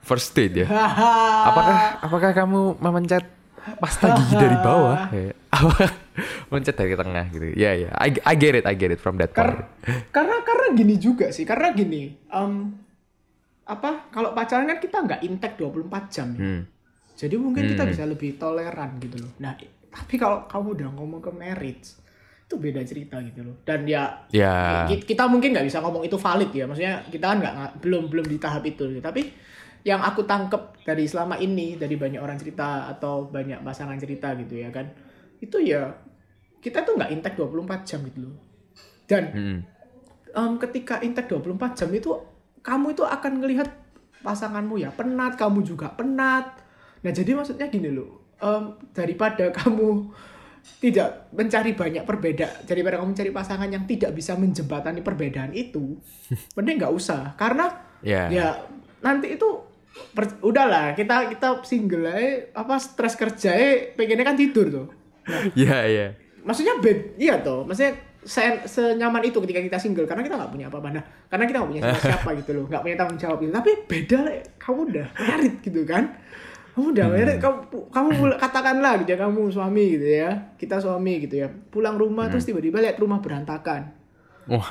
Speaker 1: first date ya? (laughs) Apakah apakah kamu memencet pasta gigi dari bawah? Ya. (laughs) apa? (laughs) Mencet dari tengah gitu. Ya ya. I, I get it I get it from that
Speaker 2: Kar-
Speaker 1: point.
Speaker 2: karena karena gini juga sih. Karena gini em, apa kalau pacaran kan kita nggak intek 24 jam ya.
Speaker 1: hmm.
Speaker 2: jadi mungkin kita
Speaker 1: Hmm.
Speaker 2: bisa lebih toleran gitu loh. Nah tapi kalau kamu udah ngomong ke marriage itu beda cerita gitu loh. Dan ya
Speaker 1: ya.
Speaker 2: ki- kita mungkin nggak bisa ngomong itu valid ya. Maksudnya kita kan nggak belum belum di tahap itu. Tapi yang aku tangkep dari selama ini dari banyak orang cerita atau banyak pasangan cerita gitu ya kan itu ya kita tuh nggak intek 24 jam gitu loh. Dan
Speaker 1: hmm.
Speaker 2: em, ketika intek 24 jam itu kamu itu akan ngelihat pasanganmu ya penat kamu juga penat. Nah jadi maksudnya gini loh em, daripada (laughs) kamu tidak mencari banyak perbedaan daripada kamu mencari pasangan yang tidak bisa menjembatani perbedaan itu (laughs) mending nggak usah. Karena
Speaker 1: ya.
Speaker 2: ya nanti itu per- udahlah kita kita single aja apa stres kerja aja, pengennya kan tidur tuh.
Speaker 1: Ya ya
Speaker 2: maksudnya bed iya toh maksudnya se senyaman itu ketika kita single karena kita nggak punya apa-apa. Nah karena kita nggak punya siapa-siapa (laughs) gitu loh nggak punya tanggung jawab gitu. Tapi beda lah kamu udah married gitu kan? Kamu udah married kamu kamu (laughs) katakanlah gitu ya kamu suami gitu ya kita suami gitu ya. Pulang rumah terus tiba-tiba lihat rumah berantakan.
Speaker 1: Wah.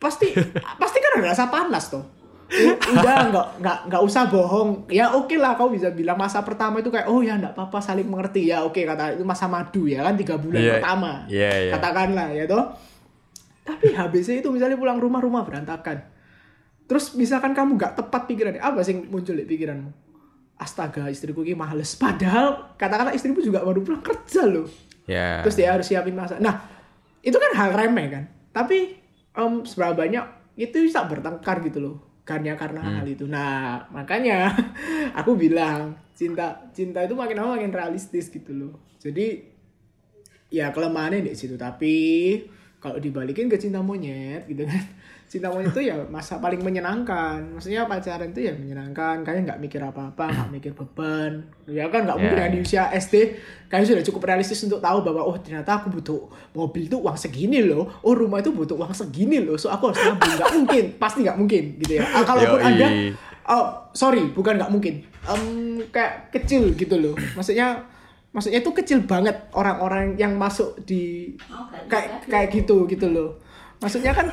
Speaker 2: Pasti pasti kan ada rasa panas toh. U- udah nggak nggak nggak usah bohong. Ya oke lah kau bisa bilang masa pertama itu kayak oh ya nggak apa-apa saling mengerti. Ya oke kata itu masa madu ya kan tiga bulan
Speaker 1: Iya,
Speaker 2: pertama.
Speaker 1: iya, iya.
Speaker 2: katakanlah ya toh. Tapi habisnya itu misalnya pulang rumah rumah berantakan. Terus misalkan kamu nggak tepat pikirannya apa sih muncul di pikiranmu? Astaga istriku ini males. Padahal katakanlah istriku juga baru pulang kerja loh.
Speaker 1: Ya.
Speaker 2: terus dia harus siapin masak nah itu kan hal remeh kan. Tapi em seberapa banyak itu bisa bertengkar gitu loh karena karena hal itu. Nah makanya (laughs) aku bilang cinta cinta itu makin lama makin realistis gitu loh. Jadi ya kelemahannya di situ. Tapi kalau dibalikin ke cinta monyet gitu kan cinta monyet itu ya masa paling menyenangkan. Maksudnya pacaran itu ya menyenangkan kalian nggak mikir apa-apa nggak mikir beban. Ya kan nggak mungkin
Speaker 1: Ya,
Speaker 2: ya di usia SD kalian sudah cukup realistis untuk tahu bahwa oh ternyata aku butuh mobil itu uang segini loh. Oh rumah itu butuh uang segini loh so aku harus nabung nggak mungkin (laughs) pasti nggak mungkin gitu ya. Ah, kalaupun
Speaker 1: Yoi.
Speaker 2: ada oh sorry bukan nggak mungkin. Em, kayak kecil gitu loh. Maksudnya maksudnya itu kecil banget orang-orang yang masuk di kayak kayak gitu gitu loh maksudnya kan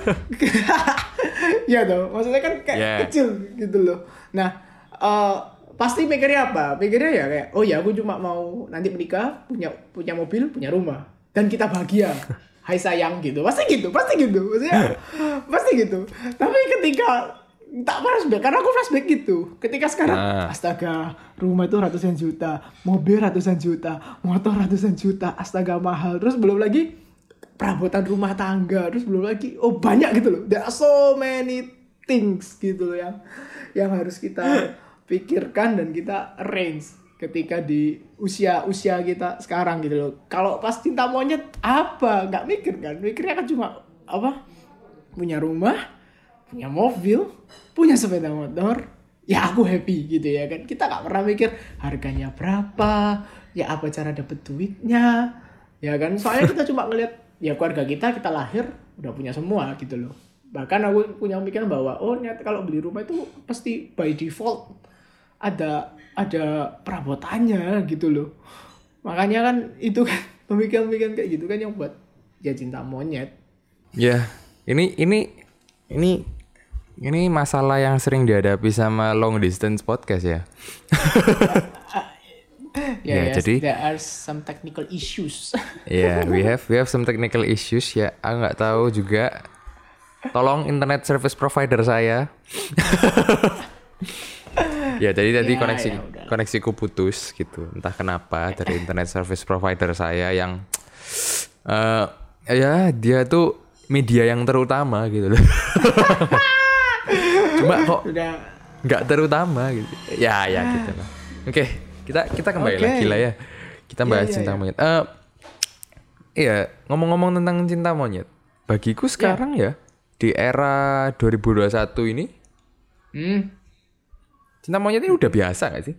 Speaker 2: (laughs) ya toh maksudnya kan kayak
Speaker 1: Yeah.
Speaker 2: kecil gitu loh. Nah eh, pasti mikirnya apa? Mikirnya ya kayak oh ya aku cuma mau nanti menikah punya punya mobil punya rumah. Dan kita bahagia. (laughs) Hai sayang gitu. Pasti gitu pasti gitu. Maksudnya (laughs) pasti gitu. Tapi ketika tak flashback karena aku flashback gitu. Ketika sekarang
Speaker 1: Ah.
Speaker 2: astaga rumah itu ratusan juta mobil ratusan juta motor ratusan juta astaga mahal. Terus belum lagi perabotan rumah tangga terus belum lagi oh banyak gitu loh. There are so many things gitu loh yang yang harus kita (laughs) pikirkan dan kita arrange ketika di usia usia kita sekarang gitu loh. Kalau pas cinta monyet apa? Nggak mikir kan? Mikirnya kan cuma apa? Punya rumah punya mobil punya sepeda motor ya aku happy gitu ya kan? Kita nggak pernah mikir harganya berapa ya apa cara dapet duitnya ya kan? Soalnya kita cuma ngeliat ya keluarga kita kita lahir udah punya semua gitu loh. Bahkan aku punya pemikiran bahwa oh ternyata kalau beli rumah itu pasti by default ada ada perabotannya gitu loh. Makanya kan itu kan (laughs) pemikiran-pemikiran kayak gitu kan yang buat ya cinta monyet.
Speaker 1: Ya, ini ini ini ini masalah yang sering dihadapi sama long distance podcast ya. (laughs) (laughs) Ya,
Speaker 2: yes,
Speaker 1: jadi-
Speaker 2: there are some technical issues (laughs)
Speaker 1: Ya, we have we have some technical issues ya. Aku nggak tahu juga. Tolong internet service provider saya. (laughs) ya, jadi tadi
Speaker 2: Ya,
Speaker 1: koneksi
Speaker 2: ya udah.
Speaker 1: koneksiku putus gitu. Entah kenapa dari internet service provider saya yang eh ya dia tuh media yang terutama gitu loh. (laughs) Cuma kok nggak terutama gitu. Ya, ya gitu lah. Oke, kita kita kembali
Speaker 2: Oke.
Speaker 1: lagi lah ya. Kita bahas
Speaker 2: iya,
Speaker 1: cinta
Speaker 2: iya.
Speaker 1: monyet. Eh, iya, ngomong-ngomong tentang cinta monyet. Bagiku sekarang ya di era 2021 ini
Speaker 2: hmm,
Speaker 1: cinta monyet ini udah biasa gak sih?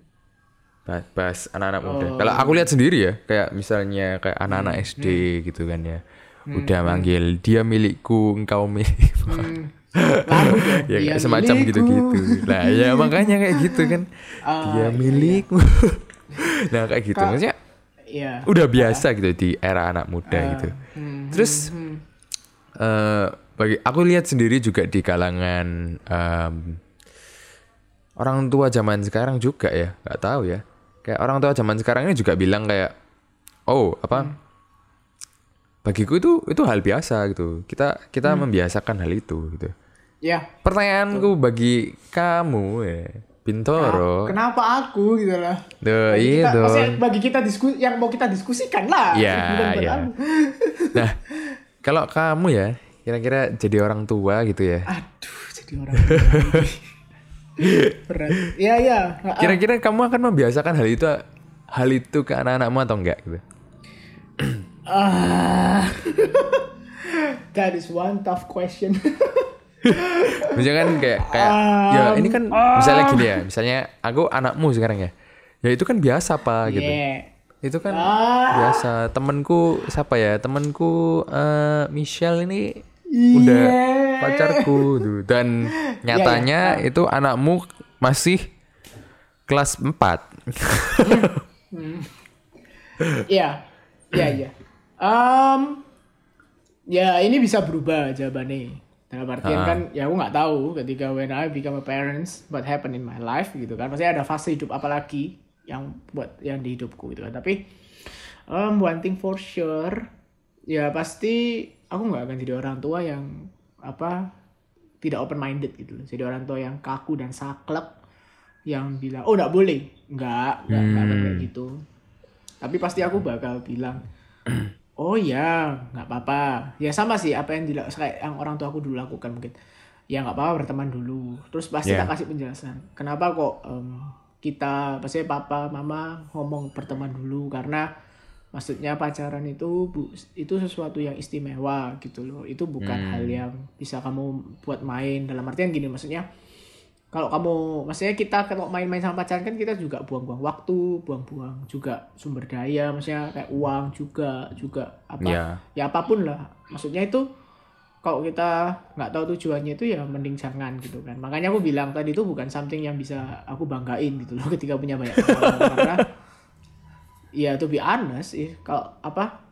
Speaker 1: Bahas, bahas anak-anak muda.
Speaker 2: Oh.
Speaker 1: Kalau aku lihat sendiri ya, kayak misalnya kayak anak-anak SD gitu kan ya. Udah manggil dia milikku, engkau milik.
Speaker 2: hmm. (laughs) dong
Speaker 1: ya
Speaker 2: Dia
Speaker 1: semacam
Speaker 2: milikku.
Speaker 1: gitu-gitu. Nah, ya (laughs) makanya kayak gitu kan.
Speaker 2: Ah,
Speaker 1: dia
Speaker 2: iya,
Speaker 1: milikmu. (laughs) nah, kayak gitu.
Speaker 2: Kak-
Speaker 1: Maksudnya
Speaker 2: Iya.
Speaker 1: udah biasa gitu di era anak muda gitu.
Speaker 2: Hmm,
Speaker 1: Terus
Speaker 2: hmm,
Speaker 1: eh bagi aku lihat sendiri juga di kalangan em, orang tua zaman sekarang juga ya, nggak tahu ya. Kayak orang tua zaman sekarang ini juga bilang kayak, oh apa? Bagiku itu itu hal biasa gitu. Kita kita membiasakan hal itu gitu.
Speaker 2: ya
Speaker 1: Pertanyaanku bagi kamu ya, Bintoro.
Speaker 2: kenapa aku gitu lah
Speaker 1: Duh,
Speaker 2: bagi
Speaker 1: iya
Speaker 2: kita,
Speaker 1: dong.
Speaker 2: bagi kita diskusi yang mau kita diskusikan lah
Speaker 1: Iya, (laughs) iya.
Speaker 2: aku.
Speaker 1: Nah, kalau kamu ya, kira-kira jadi orang tua gitu ya.
Speaker 2: aduh jadi orang (laughs) berat ya ya Ah, ah.
Speaker 1: Kira-kira kamu akan membiasakan hal itu hal itu ke anak-anakmu atau enggak gitu? (clears throat)
Speaker 2: Ah. (laughs) that is one tough question (laughs)
Speaker 1: Misalnya kan kayak kayak ya ini kan misalnya gini ya, misalnya aku anakmu sekarang ya. Ya itu kan biasa Pak gitu.
Speaker 2: yeah.
Speaker 1: Itu kan
Speaker 2: Ah.
Speaker 1: biasa. Temenku siapa ya? Temenku eh, Michelle ini udah
Speaker 2: Iya.
Speaker 1: pacarku tuh. dan (laughs) nyatanya itu anakmu masih kelas 4.
Speaker 2: Iya, iya, iya. Em, ya ini bisa berubah jawabannya. Dalam artian
Speaker 1: Ah.
Speaker 2: kan, ya aku nggak tahu ketika when I become a parents, what happened in my life gitu kan. Maksudnya ada fase hidup apa lagi yang buat yang di hidupku gitu kan. Tapi um, one thing for sure, ya pasti aku nggak akan jadi orang tua yang apa tidak open minded gitu loh. Jadi orang tua yang kaku dan saklek yang bilang oh nggak boleh nggak nggak akan kayak gitu tapi pasti aku bakal bilang oh ya nggak apa-apa. Ya sama sih apa yang dila- kayak yang orang tua aku dulu lakukan mungkin. Ya nggak apa-apa berteman dulu. Terus pasti
Speaker 1: Yeah.
Speaker 2: tak kasih penjelasan. Kenapa kok em, kita pasti papa mama ngomong berteman dulu? Karena maksudnya pacaran itu bu, itu sesuatu yang istimewa gitu loh. Itu bukan hal yang bisa kamu buat main. Dalam artian gini maksudnya kalau kamu maksudnya kita kalau main-main sama pacaran kan kita juga buang-buang waktu buang-buang juga sumber daya maksudnya kayak uang juga juga apa
Speaker 1: Iya.
Speaker 2: ya apa pun lah. Maksudnya itu kalau kita nggak tahu tujuannya itu ya mending jangan gitu kan. Makanya aku bilang tadi itu bukan something yang bisa aku banggain gitu loh (laughs) ketika punya banyak pengalaman karena ya to be honest sih kalau apa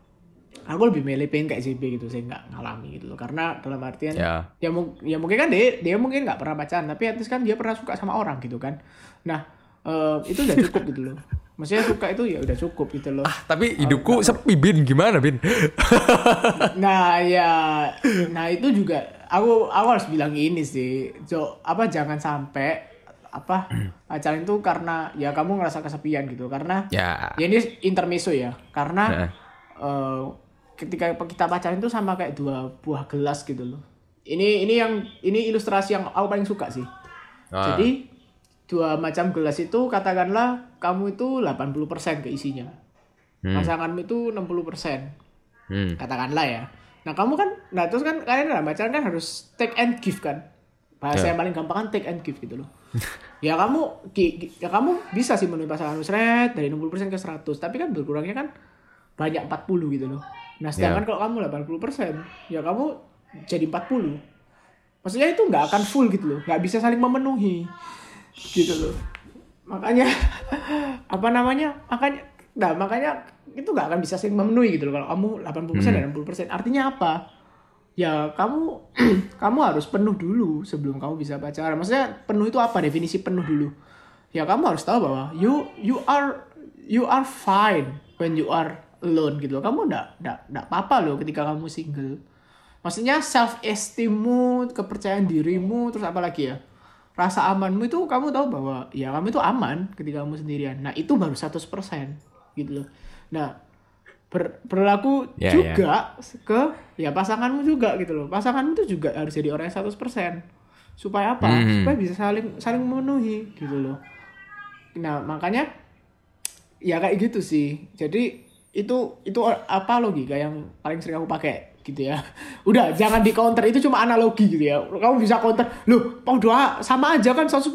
Speaker 2: aku lebih milih pengen kayak JB gitu saya nggak ngalami gitu loh karena dalam artian
Speaker 1: Ya.
Speaker 2: ya, mu- ya mungkin kan dia dia mungkin nggak pernah pacaran tapi at least kan dia pernah suka sama orang gitu kan nah eh, itu udah cukup gitu loh maksudnya suka itu ya udah cukup gitu loh
Speaker 1: Tapi hidupku sepi Bin, gimana Bin? (laughs)
Speaker 2: nah ya nah itu juga aku aku harus bilang ini sih jo apa jangan sampai apa (clears throat) pacaran itu karena ya kamu ngerasa kesepian gitu karena
Speaker 1: ya.
Speaker 2: ya ini intermezzo ya karena
Speaker 1: Heeh.
Speaker 2: eh, ketika kita pacaran itu sama kayak dua buah gelas gitu loh. Ini ini yang ini ilustrasi yang aku paling suka sih.
Speaker 1: Ah.
Speaker 2: jadi dua macam gelas itu katakanlah kamu itu 80% keisinya pasanganmu itu 60%
Speaker 1: Hmm.
Speaker 2: katakanlah ya. Nah kamu kan nah terus kan kalian dalam pacaran kan harus take and give kan. Bahasa
Speaker 1: Ya.
Speaker 2: yang paling gampang kan take and give gitu loh. (laughs) Ya kamu ki- ki- ya kamu bisa sih menuhi pasangan seret dari 60% ke 100 tapi kan berkurangnya kan banyak 40 gitu loh nah sedangkan kalau kamu 80% ya kamu jadi 40 maksudnya itu nggak akan full gitu loh. Nggak bisa saling memenuhi gitu loh. Makanya (laughs) apa namanya makanya nah makanya itu nggak akan bisa saling memenuhi gitu loh kalau kamu 80% dan 60% artinya apa? Ya kamu (clears throat) kamu harus penuh dulu sebelum kamu bisa pacaran. Maksudnya penuh itu apa? Definisi penuh dulu. Ya kamu harus tahu bahwa you you are you are fine when you are alone gitu loh. Kamu ndak ndak ndak apa-apa loh ketika kamu single. Maksudnya self esteemmu kepercayaan dirimu terus apa lagi ya? Rasa amanmu itu kamu tahu bahwa ya kamu itu aman ketika kamu sendirian. Nah itu baru 100% gitu loh. Nah ber- berlaku
Speaker 1: Ya,
Speaker 2: juga ke ya pasanganmu juga gitu loh. Pasanganmu itu juga harus jadi orang yang 100% supaya apa?
Speaker 1: Hmm.
Speaker 2: supaya bisa saling saling memenuhi gitu loh. Nah makanya ya kayak gitu sih. Jadi itu itu apa logika yang paling sering aku pakai gitu ya (laughs) udah jangan di counter itu cuma analogi gitu ya kamu bisa counter loh mau doa sama aja kan 100%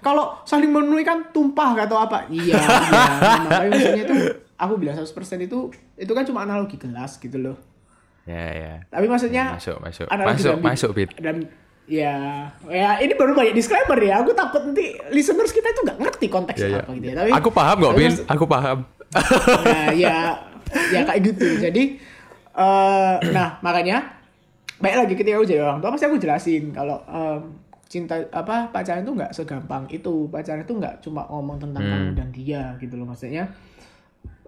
Speaker 2: kalau saling memenuhi kan tumpah atau apa iya iya makanya maksudnya itu aku bilang 100% itu itu kan cuma analogi gelas gitu loh
Speaker 1: Ya, ya.
Speaker 2: tapi maksudnya
Speaker 1: Masuk, masuk. Masuk,
Speaker 2: dalam-
Speaker 1: masuk, Bin.
Speaker 2: dan ya ya ini baru banyak disclaimer ya aku takut nanti listeners kita itu nggak ngerti konteksnya
Speaker 1: Ya, ya.
Speaker 2: apa gitu ya tapi
Speaker 1: Aku paham kok, Bin. Aku paham.
Speaker 2: Nah ya ya kayak gitu. Jadi eh nah makanya baik lagi ketika aku jadi orang tua pasti aku jelasin kalau em, cinta apa pacaran itu nggak segampang itu. Pacaran itu nggak cuma ngomong tentang kamu dan dia gitu loh. Maksudnya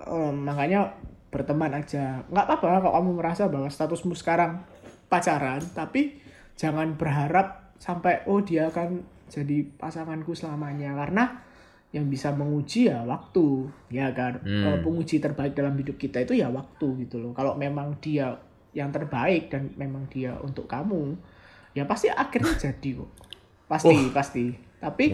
Speaker 2: em, makanya berteman aja. Nggak apa-apa kalau kamu merasa bahwa statusmu sekarang pacaran tapi jangan berharap sampai oh dia akan jadi pasanganku selamanya. Karena yang bisa menguji ya waktu ya kan? Eh, penguji terbaik dalam hidup kita itu ya waktu gitu loh. Kalau memang dia yang terbaik dan memang dia untuk kamu ya pasti akhirnya jadi kok. Pasti pasti. Tapi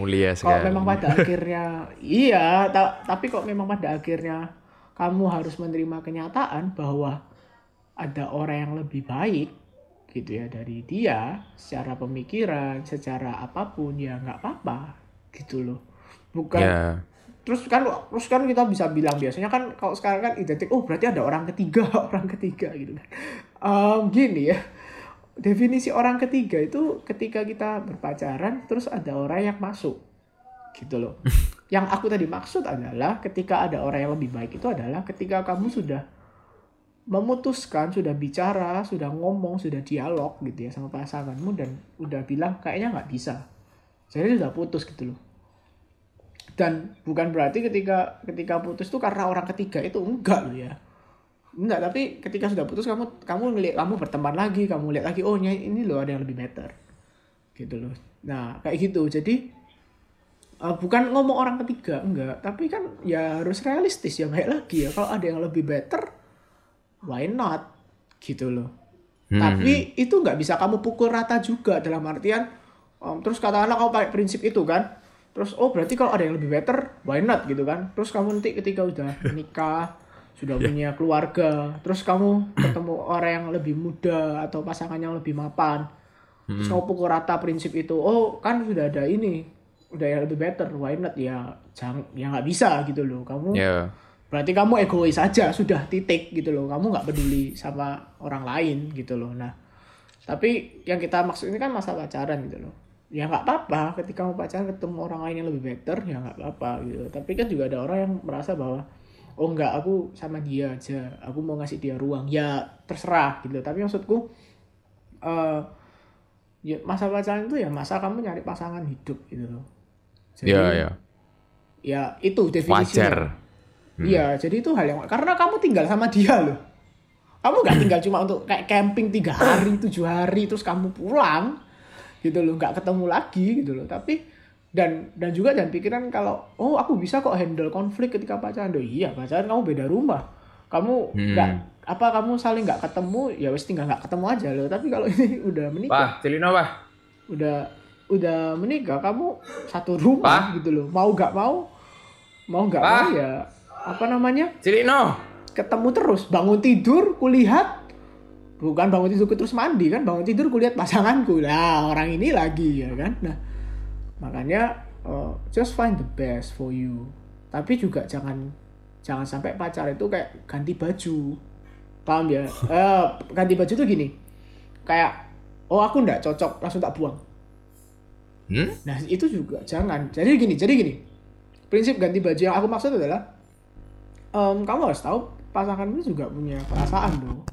Speaker 2: kalau memang pada akhirnya (laughs) iya ta- tapi kok memang pada akhirnya kamu harus menerima kenyataan bahwa ada orang yang lebih baik gitu ya dari dia secara pemikiran secara apa pun ya nggak apa-apa gitu loh bukan.
Speaker 1: Ya.
Speaker 2: terus kan terus kan kita bisa bilang biasanya kan kalau sekarang kan identik oh berarti ada orang ketiga (laughs) orang ketiga gitu kan. Em, gini ya definisi orang ketiga itu ketika kita berpacaran terus ada orang yang masuk gitu loh. (laughs) Yang aku tadi maksud adalah ketika ada orang yang lebih baik itu adalah ketika kamu sudah memutuskan sudah bicara sudah ngomong sudah dialog gitu ya sama pasanganmu dan udah bilang kayaknya nggak bisa. Jadi sudah putus gitu loh dan bukan berarti ketika ketika putus tuh karena orang ketiga itu enggak loh ya. Enggak tapi ketika sudah putus kamu kamu ngeliat kamu berteman lagi kamu lihat lagi oh ini loh ada yang lebih better. Gitu loh. Nah kayak gitu. Jadi uh, bukan ngomong orang ketiga enggak. Tapi kan ya harus realistis ya baik lagi ya. Kalau ada yang lebih better why not? Gitu loh.
Speaker 1: Hmm.
Speaker 2: tapi itu nggak bisa kamu pukul rata juga dalam artian um, terus katakanlah kamu pakai prinsip itu kan terus oh berarti kalau ada yang lebih better why not gitu kan? Terus kamu nanti ketika udah menikah sudah punya keluarga terus kamu ketemu orang yang lebih muda atau pasangan yang lebih mapan terus kamu pukul rata prinsip itu oh kan sudah ada ini udah yang lebih better why not? Ya jangan ya nggak bisa gitu loh. Kamu
Speaker 1: Ya.
Speaker 2: berarti kamu egois aja sudah titik gitu loh. Kamu nggak peduli sama orang lain gitu loh. Nah tapi yang kita maksud ini kan masa pacaran gitu loh ya nggak apa-apa. Ketika mau pacaran ketemu orang lain yang lebih better ya nggak apa-apa gitu. Tapi kan juga ada orang yang merasa bahwa oh nggak aku sama dia aja. Aku mau ngasih dia ruang. Ya terserah gitu. Tapi maksudku eh ya masa pacaran itu ya masa kamu nyari pasangan hidup gitu loh. Jadi
Speaker 1: Ya, ya.
Speaker 2: ya itu definisinya.
Speaker 1: Wajar.
Speaker 2: Iya, jadi itu hal yang karena kamu tinggal sama dia loh. Kamu nggak tinggal cuma untuk kayak camping tiga hari, tujuh hari, terus kamu pulang, gitu loh, nggak ketemu lagi gitu loh. Tapi dan dan juga jangan pikiran kalau oh aku bisa kok handle konflik ketika pacaran. Loh, iya pacaran kamu beda rumah, kamu nggak apa kamu saling nggak ketemu ya wes tinggal nggak ketemu aja loh. Tapi kalau (laughs) ini udah menikah,
Speaker 1: Wah, Celino, wah.
Speaker 2: udah udah menikah kamu satu rumah gitu loh. Mau nggak mau, mau nggak mau ya apa namanya
Speaker 1: Celino.
Speaker 2: ketemu terus bangun tidur kulihat bukan bangun tidur terus mandi kan bangun tidur kulihat pasanganku lah orang ini lagi ya kan nah makanya uh, just find the best for you tapi juga jangan jangan sampai pacar itu kayak ganti baju paham ya (laughs) Eh, ganti baju tuh gini kayak oh aku ndak cocok langsung tak buang
Speaker 1: Hmm?
Speaker 2: Nah itu juga jangan. Jadi gini, jadi gini. Prinsip ganti baju yang aku maksud adalah em, kamu harus tahu pasanganmu juga punya perasaan loh.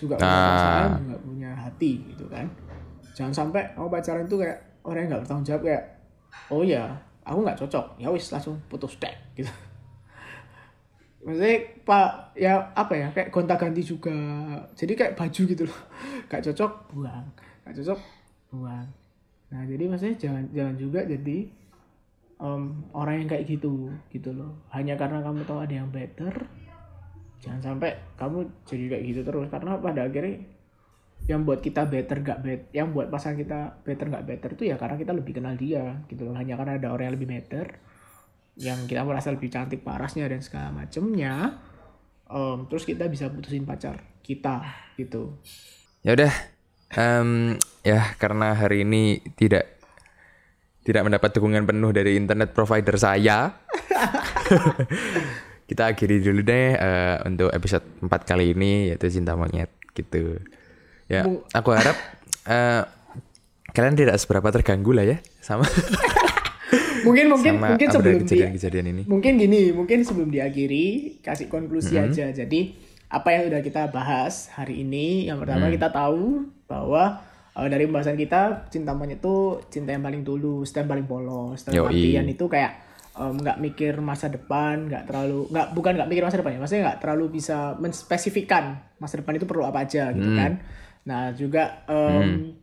Speaker 2: Juga punya
Speaker 1: Ah.
Speaker 2: perasaan, juga punya hati gitu kan. Jangan sampai kamu pacaran itu kayak orang yang nggak bertanggung jawab kayak oh ya aku nggak cocok ya wis langsung putus dek gitu. (laughs) Maksudnya pak ya apa ya kayak gonta ganti juga. Jadi kayak baju gitu loh. (laughs) Gak cocok buang, gak cocok buang. Nah jadi maksudnya jangan jangan juga jadi em, orang yang kayak gitu gitu loh. Hanya karena kamu tahu ada yang better, jangan sampai kamu jadi kayak gitu terus karena pada akhirnya yang buat kita better gak bet, yang buat pasangan kita better gak better itu ya karena kita lebih kenal dia gitu loh. Hanya karena ada orang yang lebih better, yang kita merasa lebih cantik parasnya dan segala macemnya, em, terus kita bisa putusin pacar kita gitu.
Speaker 1: Ya udah. Em, ya karena hari ini tidak tidak mendapat dukungan penuh dari internet provider saya. (laughs) Kita akhiri dulu deh eh, untuk episode 4 kali ini yaitu cinta monyet gitu. Ya, aku harap eh, kalian tidak seberapa terganggu lah ya sama (laughs)
Speaker 2: Mungkin mungkin
Speaker 1: sama
Speaker 2: mungkin sebelum di,
Speaker 1: kejadian-kejadian ini.
Speaker 2: mungkin gini, mungkin sebelum diakhiri kasih konklusi
Speaker 1: Mm-hmm.
Speaker 2: aja. Jadi apa yang udah kita bahas hari ini, yang pertama
Speaker 1: Mm.
Speaker 2: kita tahu bahwa eh, dari pembahasan kita cinta monyet itu cinta yang paling tulus dan paling polos.
Speaker 1: Yoi.
Speaker 2: artian itu kayak nggak mikir masa depan, nggak terlalu nggak bukan nggak mikir masa depan ya, maksudnya nggak terlalu bisa menspesifikkan masa depan itu perlu apa aja gitu
Speaker 1: Mm.
Speaker 2: kan. Nah juga em,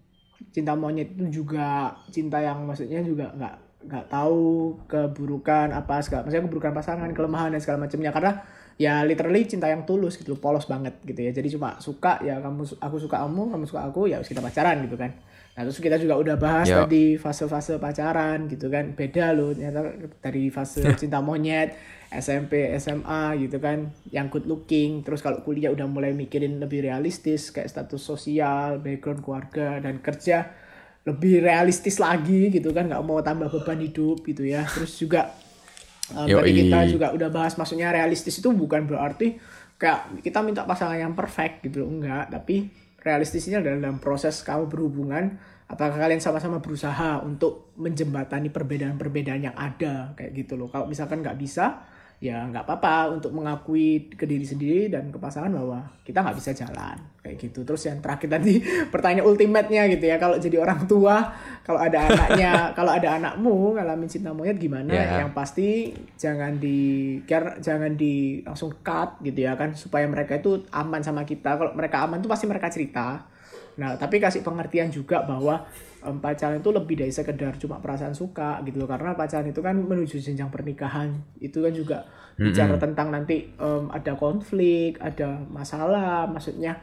Speaker 2: cinta monyet itu juga cinta yang maksudnya juga nggak nggak tahu keburukan apa segala maksudnya keburukan pasangan kelemahan dan segala macamnya karena ya literally cinta yang tulus gitu polos banget gitu ya jadi cuma suka ya kamu aku suka kamu kamu suka aku ya harus kita pacaran gitu kan nah terus kita juga udah bahas
Speaker 1: Yo.
Speaker 2: tadi fase-fase pacaran gitu kan. Beda loh ternyata dari fase (laughs) cinta monyet SMP SMA gitu kan. Yang good looking terus kalau kuliah udah mulai mikirin lebih realistis kayak status sosial background keluarga dan kerja lebih realistis lagi gitu kan. Nggak mau tambah beban hidup gitu ya. Terus juga um, tadi kita juga udah bahas maksudnya realistis itu bukan berarti kayak kita minta pasangan yang perfect gitu. Loh enggak tapi realistisnya adalah dalam proses kamu berhubungan apakah kalian sama-sama berusaha untuk menjembatani perbedaan-perbedaan yang ada kayak gitu loh. Kalau misalkan nggak bisa ya nggak apa-apa untuk mengakui ke diri sendiri dan ke pasangan bahwa kita nggak bisa jalan kayak gitu. Terus yang terakhir tadi (laughs) pertanyaan ultimate-nya gitu ya. Kalau jadi orang tua kalau ada anaknya (laughs) kalau ada anakmu ngalamin cinta monyet gimana?
Speaker 1: Ya.
Speaker 2: yang pasti jangan di jangan di langsung cut gitu ya kan. Supaya mereka itu aman sama kita. Kalau mereka aman tuh pasti mereka cerita. Nah, tapi kasih pengertian juga bahwa um, pacaran itu lebih dari sekedar cuma perasaan suka gitu loh. Karena pacaran itu kan menuju jenjang pernikahan. Itu kan juga bicara tentang nanti um, ada konflik, ada masalah, maksudnya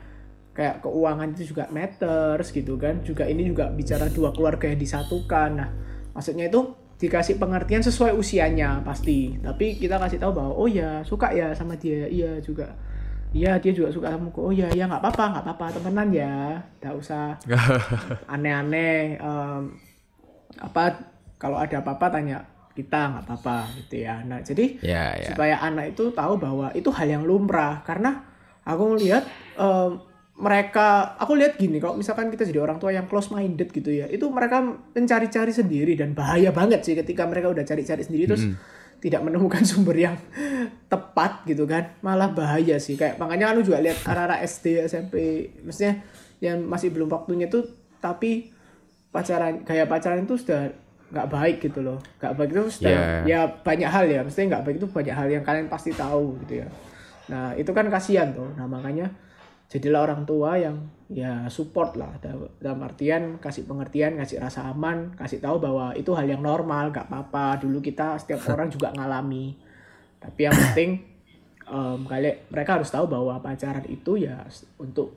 Speaker 2: kayak keuangan itu juga matters gitu kan. Juga ini juga bicara dua keluarga yang disatukan. Nah, maksudnya itu dikasih pengertian sesuai usianya pasti. Tapi kita kasih tahu bahwa oh ya suka ya sama dia, iya juga Iya dia juga suka sama Oh iya iya nggak apa-apa nggak apa-apa temenan ya, nggak usah (laughs) aneh-aneh. em, apa kalau ada apa-apa tanya kita nggak apa-apa gitu ya. Nah jadi
Speaker 1: Ya, ya.
Speaker 2: supaya anak itu tahu bahwa itu hal yang lumrah karena aku ngelihat em, mereka aku lihat gini kalau misalkan kita jadi orang tua yang close minded gitu ya itu mereka mencari-cari sendiri dan bahaya banget sih ketika mereka udah cari-cari sendiri terus tidak menemukan (laughs) sumber yang tepat gitu kan malah bahaya sih. Kayak makanya aku juga lihat anak-anak SD SMP maksudnya yang masih belum waktunya tuh tapi pacaran kayak pacaran itu sudah nggak baik gitu loh. Nggak baik itu sudah
Speaker 1: Yeah.
Speaker 2: ya banyak hal ya maksudnya nggak baik itu banyak hal yang kalian pasti tahu gitu ya. Nah itu kan kasihan tuh. Nah makanya jadilah orang tua yang ya support lah. Dalam artian kasih pengertian kasih rasa aman kasih tahu bahwa itu hal yang normal nggak apa-apa. Dulu kita setiap (laughs) orang juga ngalami. Tapi yang penting em, kalian mereka harus tahu bahwa pacaran itu ya untuk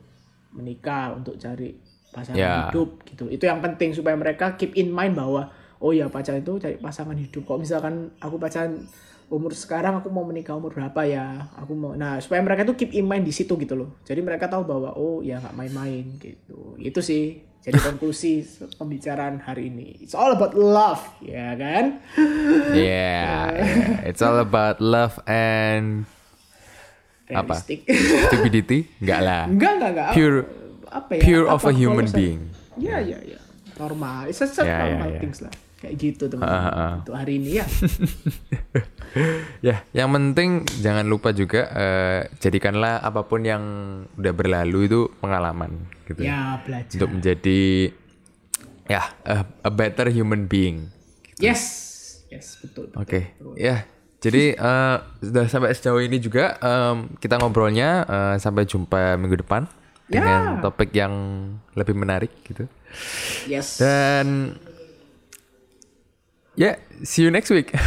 Speaker 2: menikah untuk cari pasangan
Speaker 1: Ya.
Speaker 2: hidup gitu. Itu yang penting supaya mereka keep in mind bahwa oh ya pacaran itu cari pasangan hidup. Kok misalkan aku pacaran umur sekarang aku mau menikah umur berapa ya? Aku mau nah supaya mereka tuh keep in mind di situ gitu loh. Jadi mereka tahu bahwa oh ya nggak main-main gitu. Itu sih jadi konklusi pembicaraan hari ini. It's all about love ya kan?
Speaker 1: Yeah, yeah. It's all about love and Apa?
Speaker 2: realistik
Speaker 1: stupidity. Enggak lah.
Speaker 2: enggak enggak enggak
Speaker 1: Pure
Speaker 2: apa ya?
Speaker 1: pure of
Speaker 2: apa
Speaker 1: a human being.
Speaker 2: ya ya ya. Normal. It's just
Speaker 1: Ya, ya,
Speaker 2: normal
Speaker 1: ya.
Speaker 2: things lah kayak gitu teman
Speaker 1: Ah, ah, ah.
Speaker 2: untuk hari ini ya (laughs)
Speaker 1: Ya, yang penting jangan lupa juga eh, jadikanlah apa pun yang udah berlalu itu pengalaman gitu.
Speaker 2: ya belajar
Speaker 1: Untuk menjadi ya a, a better human being.
Speaker 2: yes yes betul, betul.
Speaker 1: Oke, ya. Jadi eh, sudah sampai sejauh ini juga em, kita ngobrolnya eh, sampai jumpa minggu depan
Speaker 2: Ya.
Speaker 1: dengan topik yang lebih menarik gitu.
Speaker 2: yes
Speaker 1: Dan ya, see you next week. (laughs)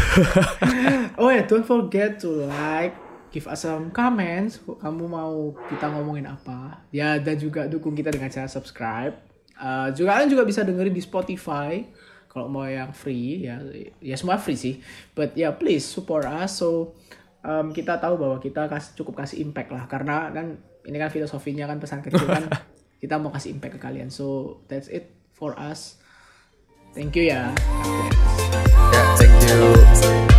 Speaker 2: Oh ya, don't forget to like, give us some comments. Kamu mau kita ngomongin apa? Ya, dan juga dukung kita dengan cara subscribe. Eh, juga kalian juga bisa dengerin di Spotify. Kalau mau yang free, ya, ya semua free sih. But ya, please support us. So um, kita tahu bahwa kita kas, cukup kasih impact lah. Karena kan ini kan filosofinya kan pesan kecil kan. (laughs) kita mau kasih impact ke kalian. So that's it for us. Thank you ya. God bless.
Speaker 1: ya, thank you.
Speaker 3: Thank you.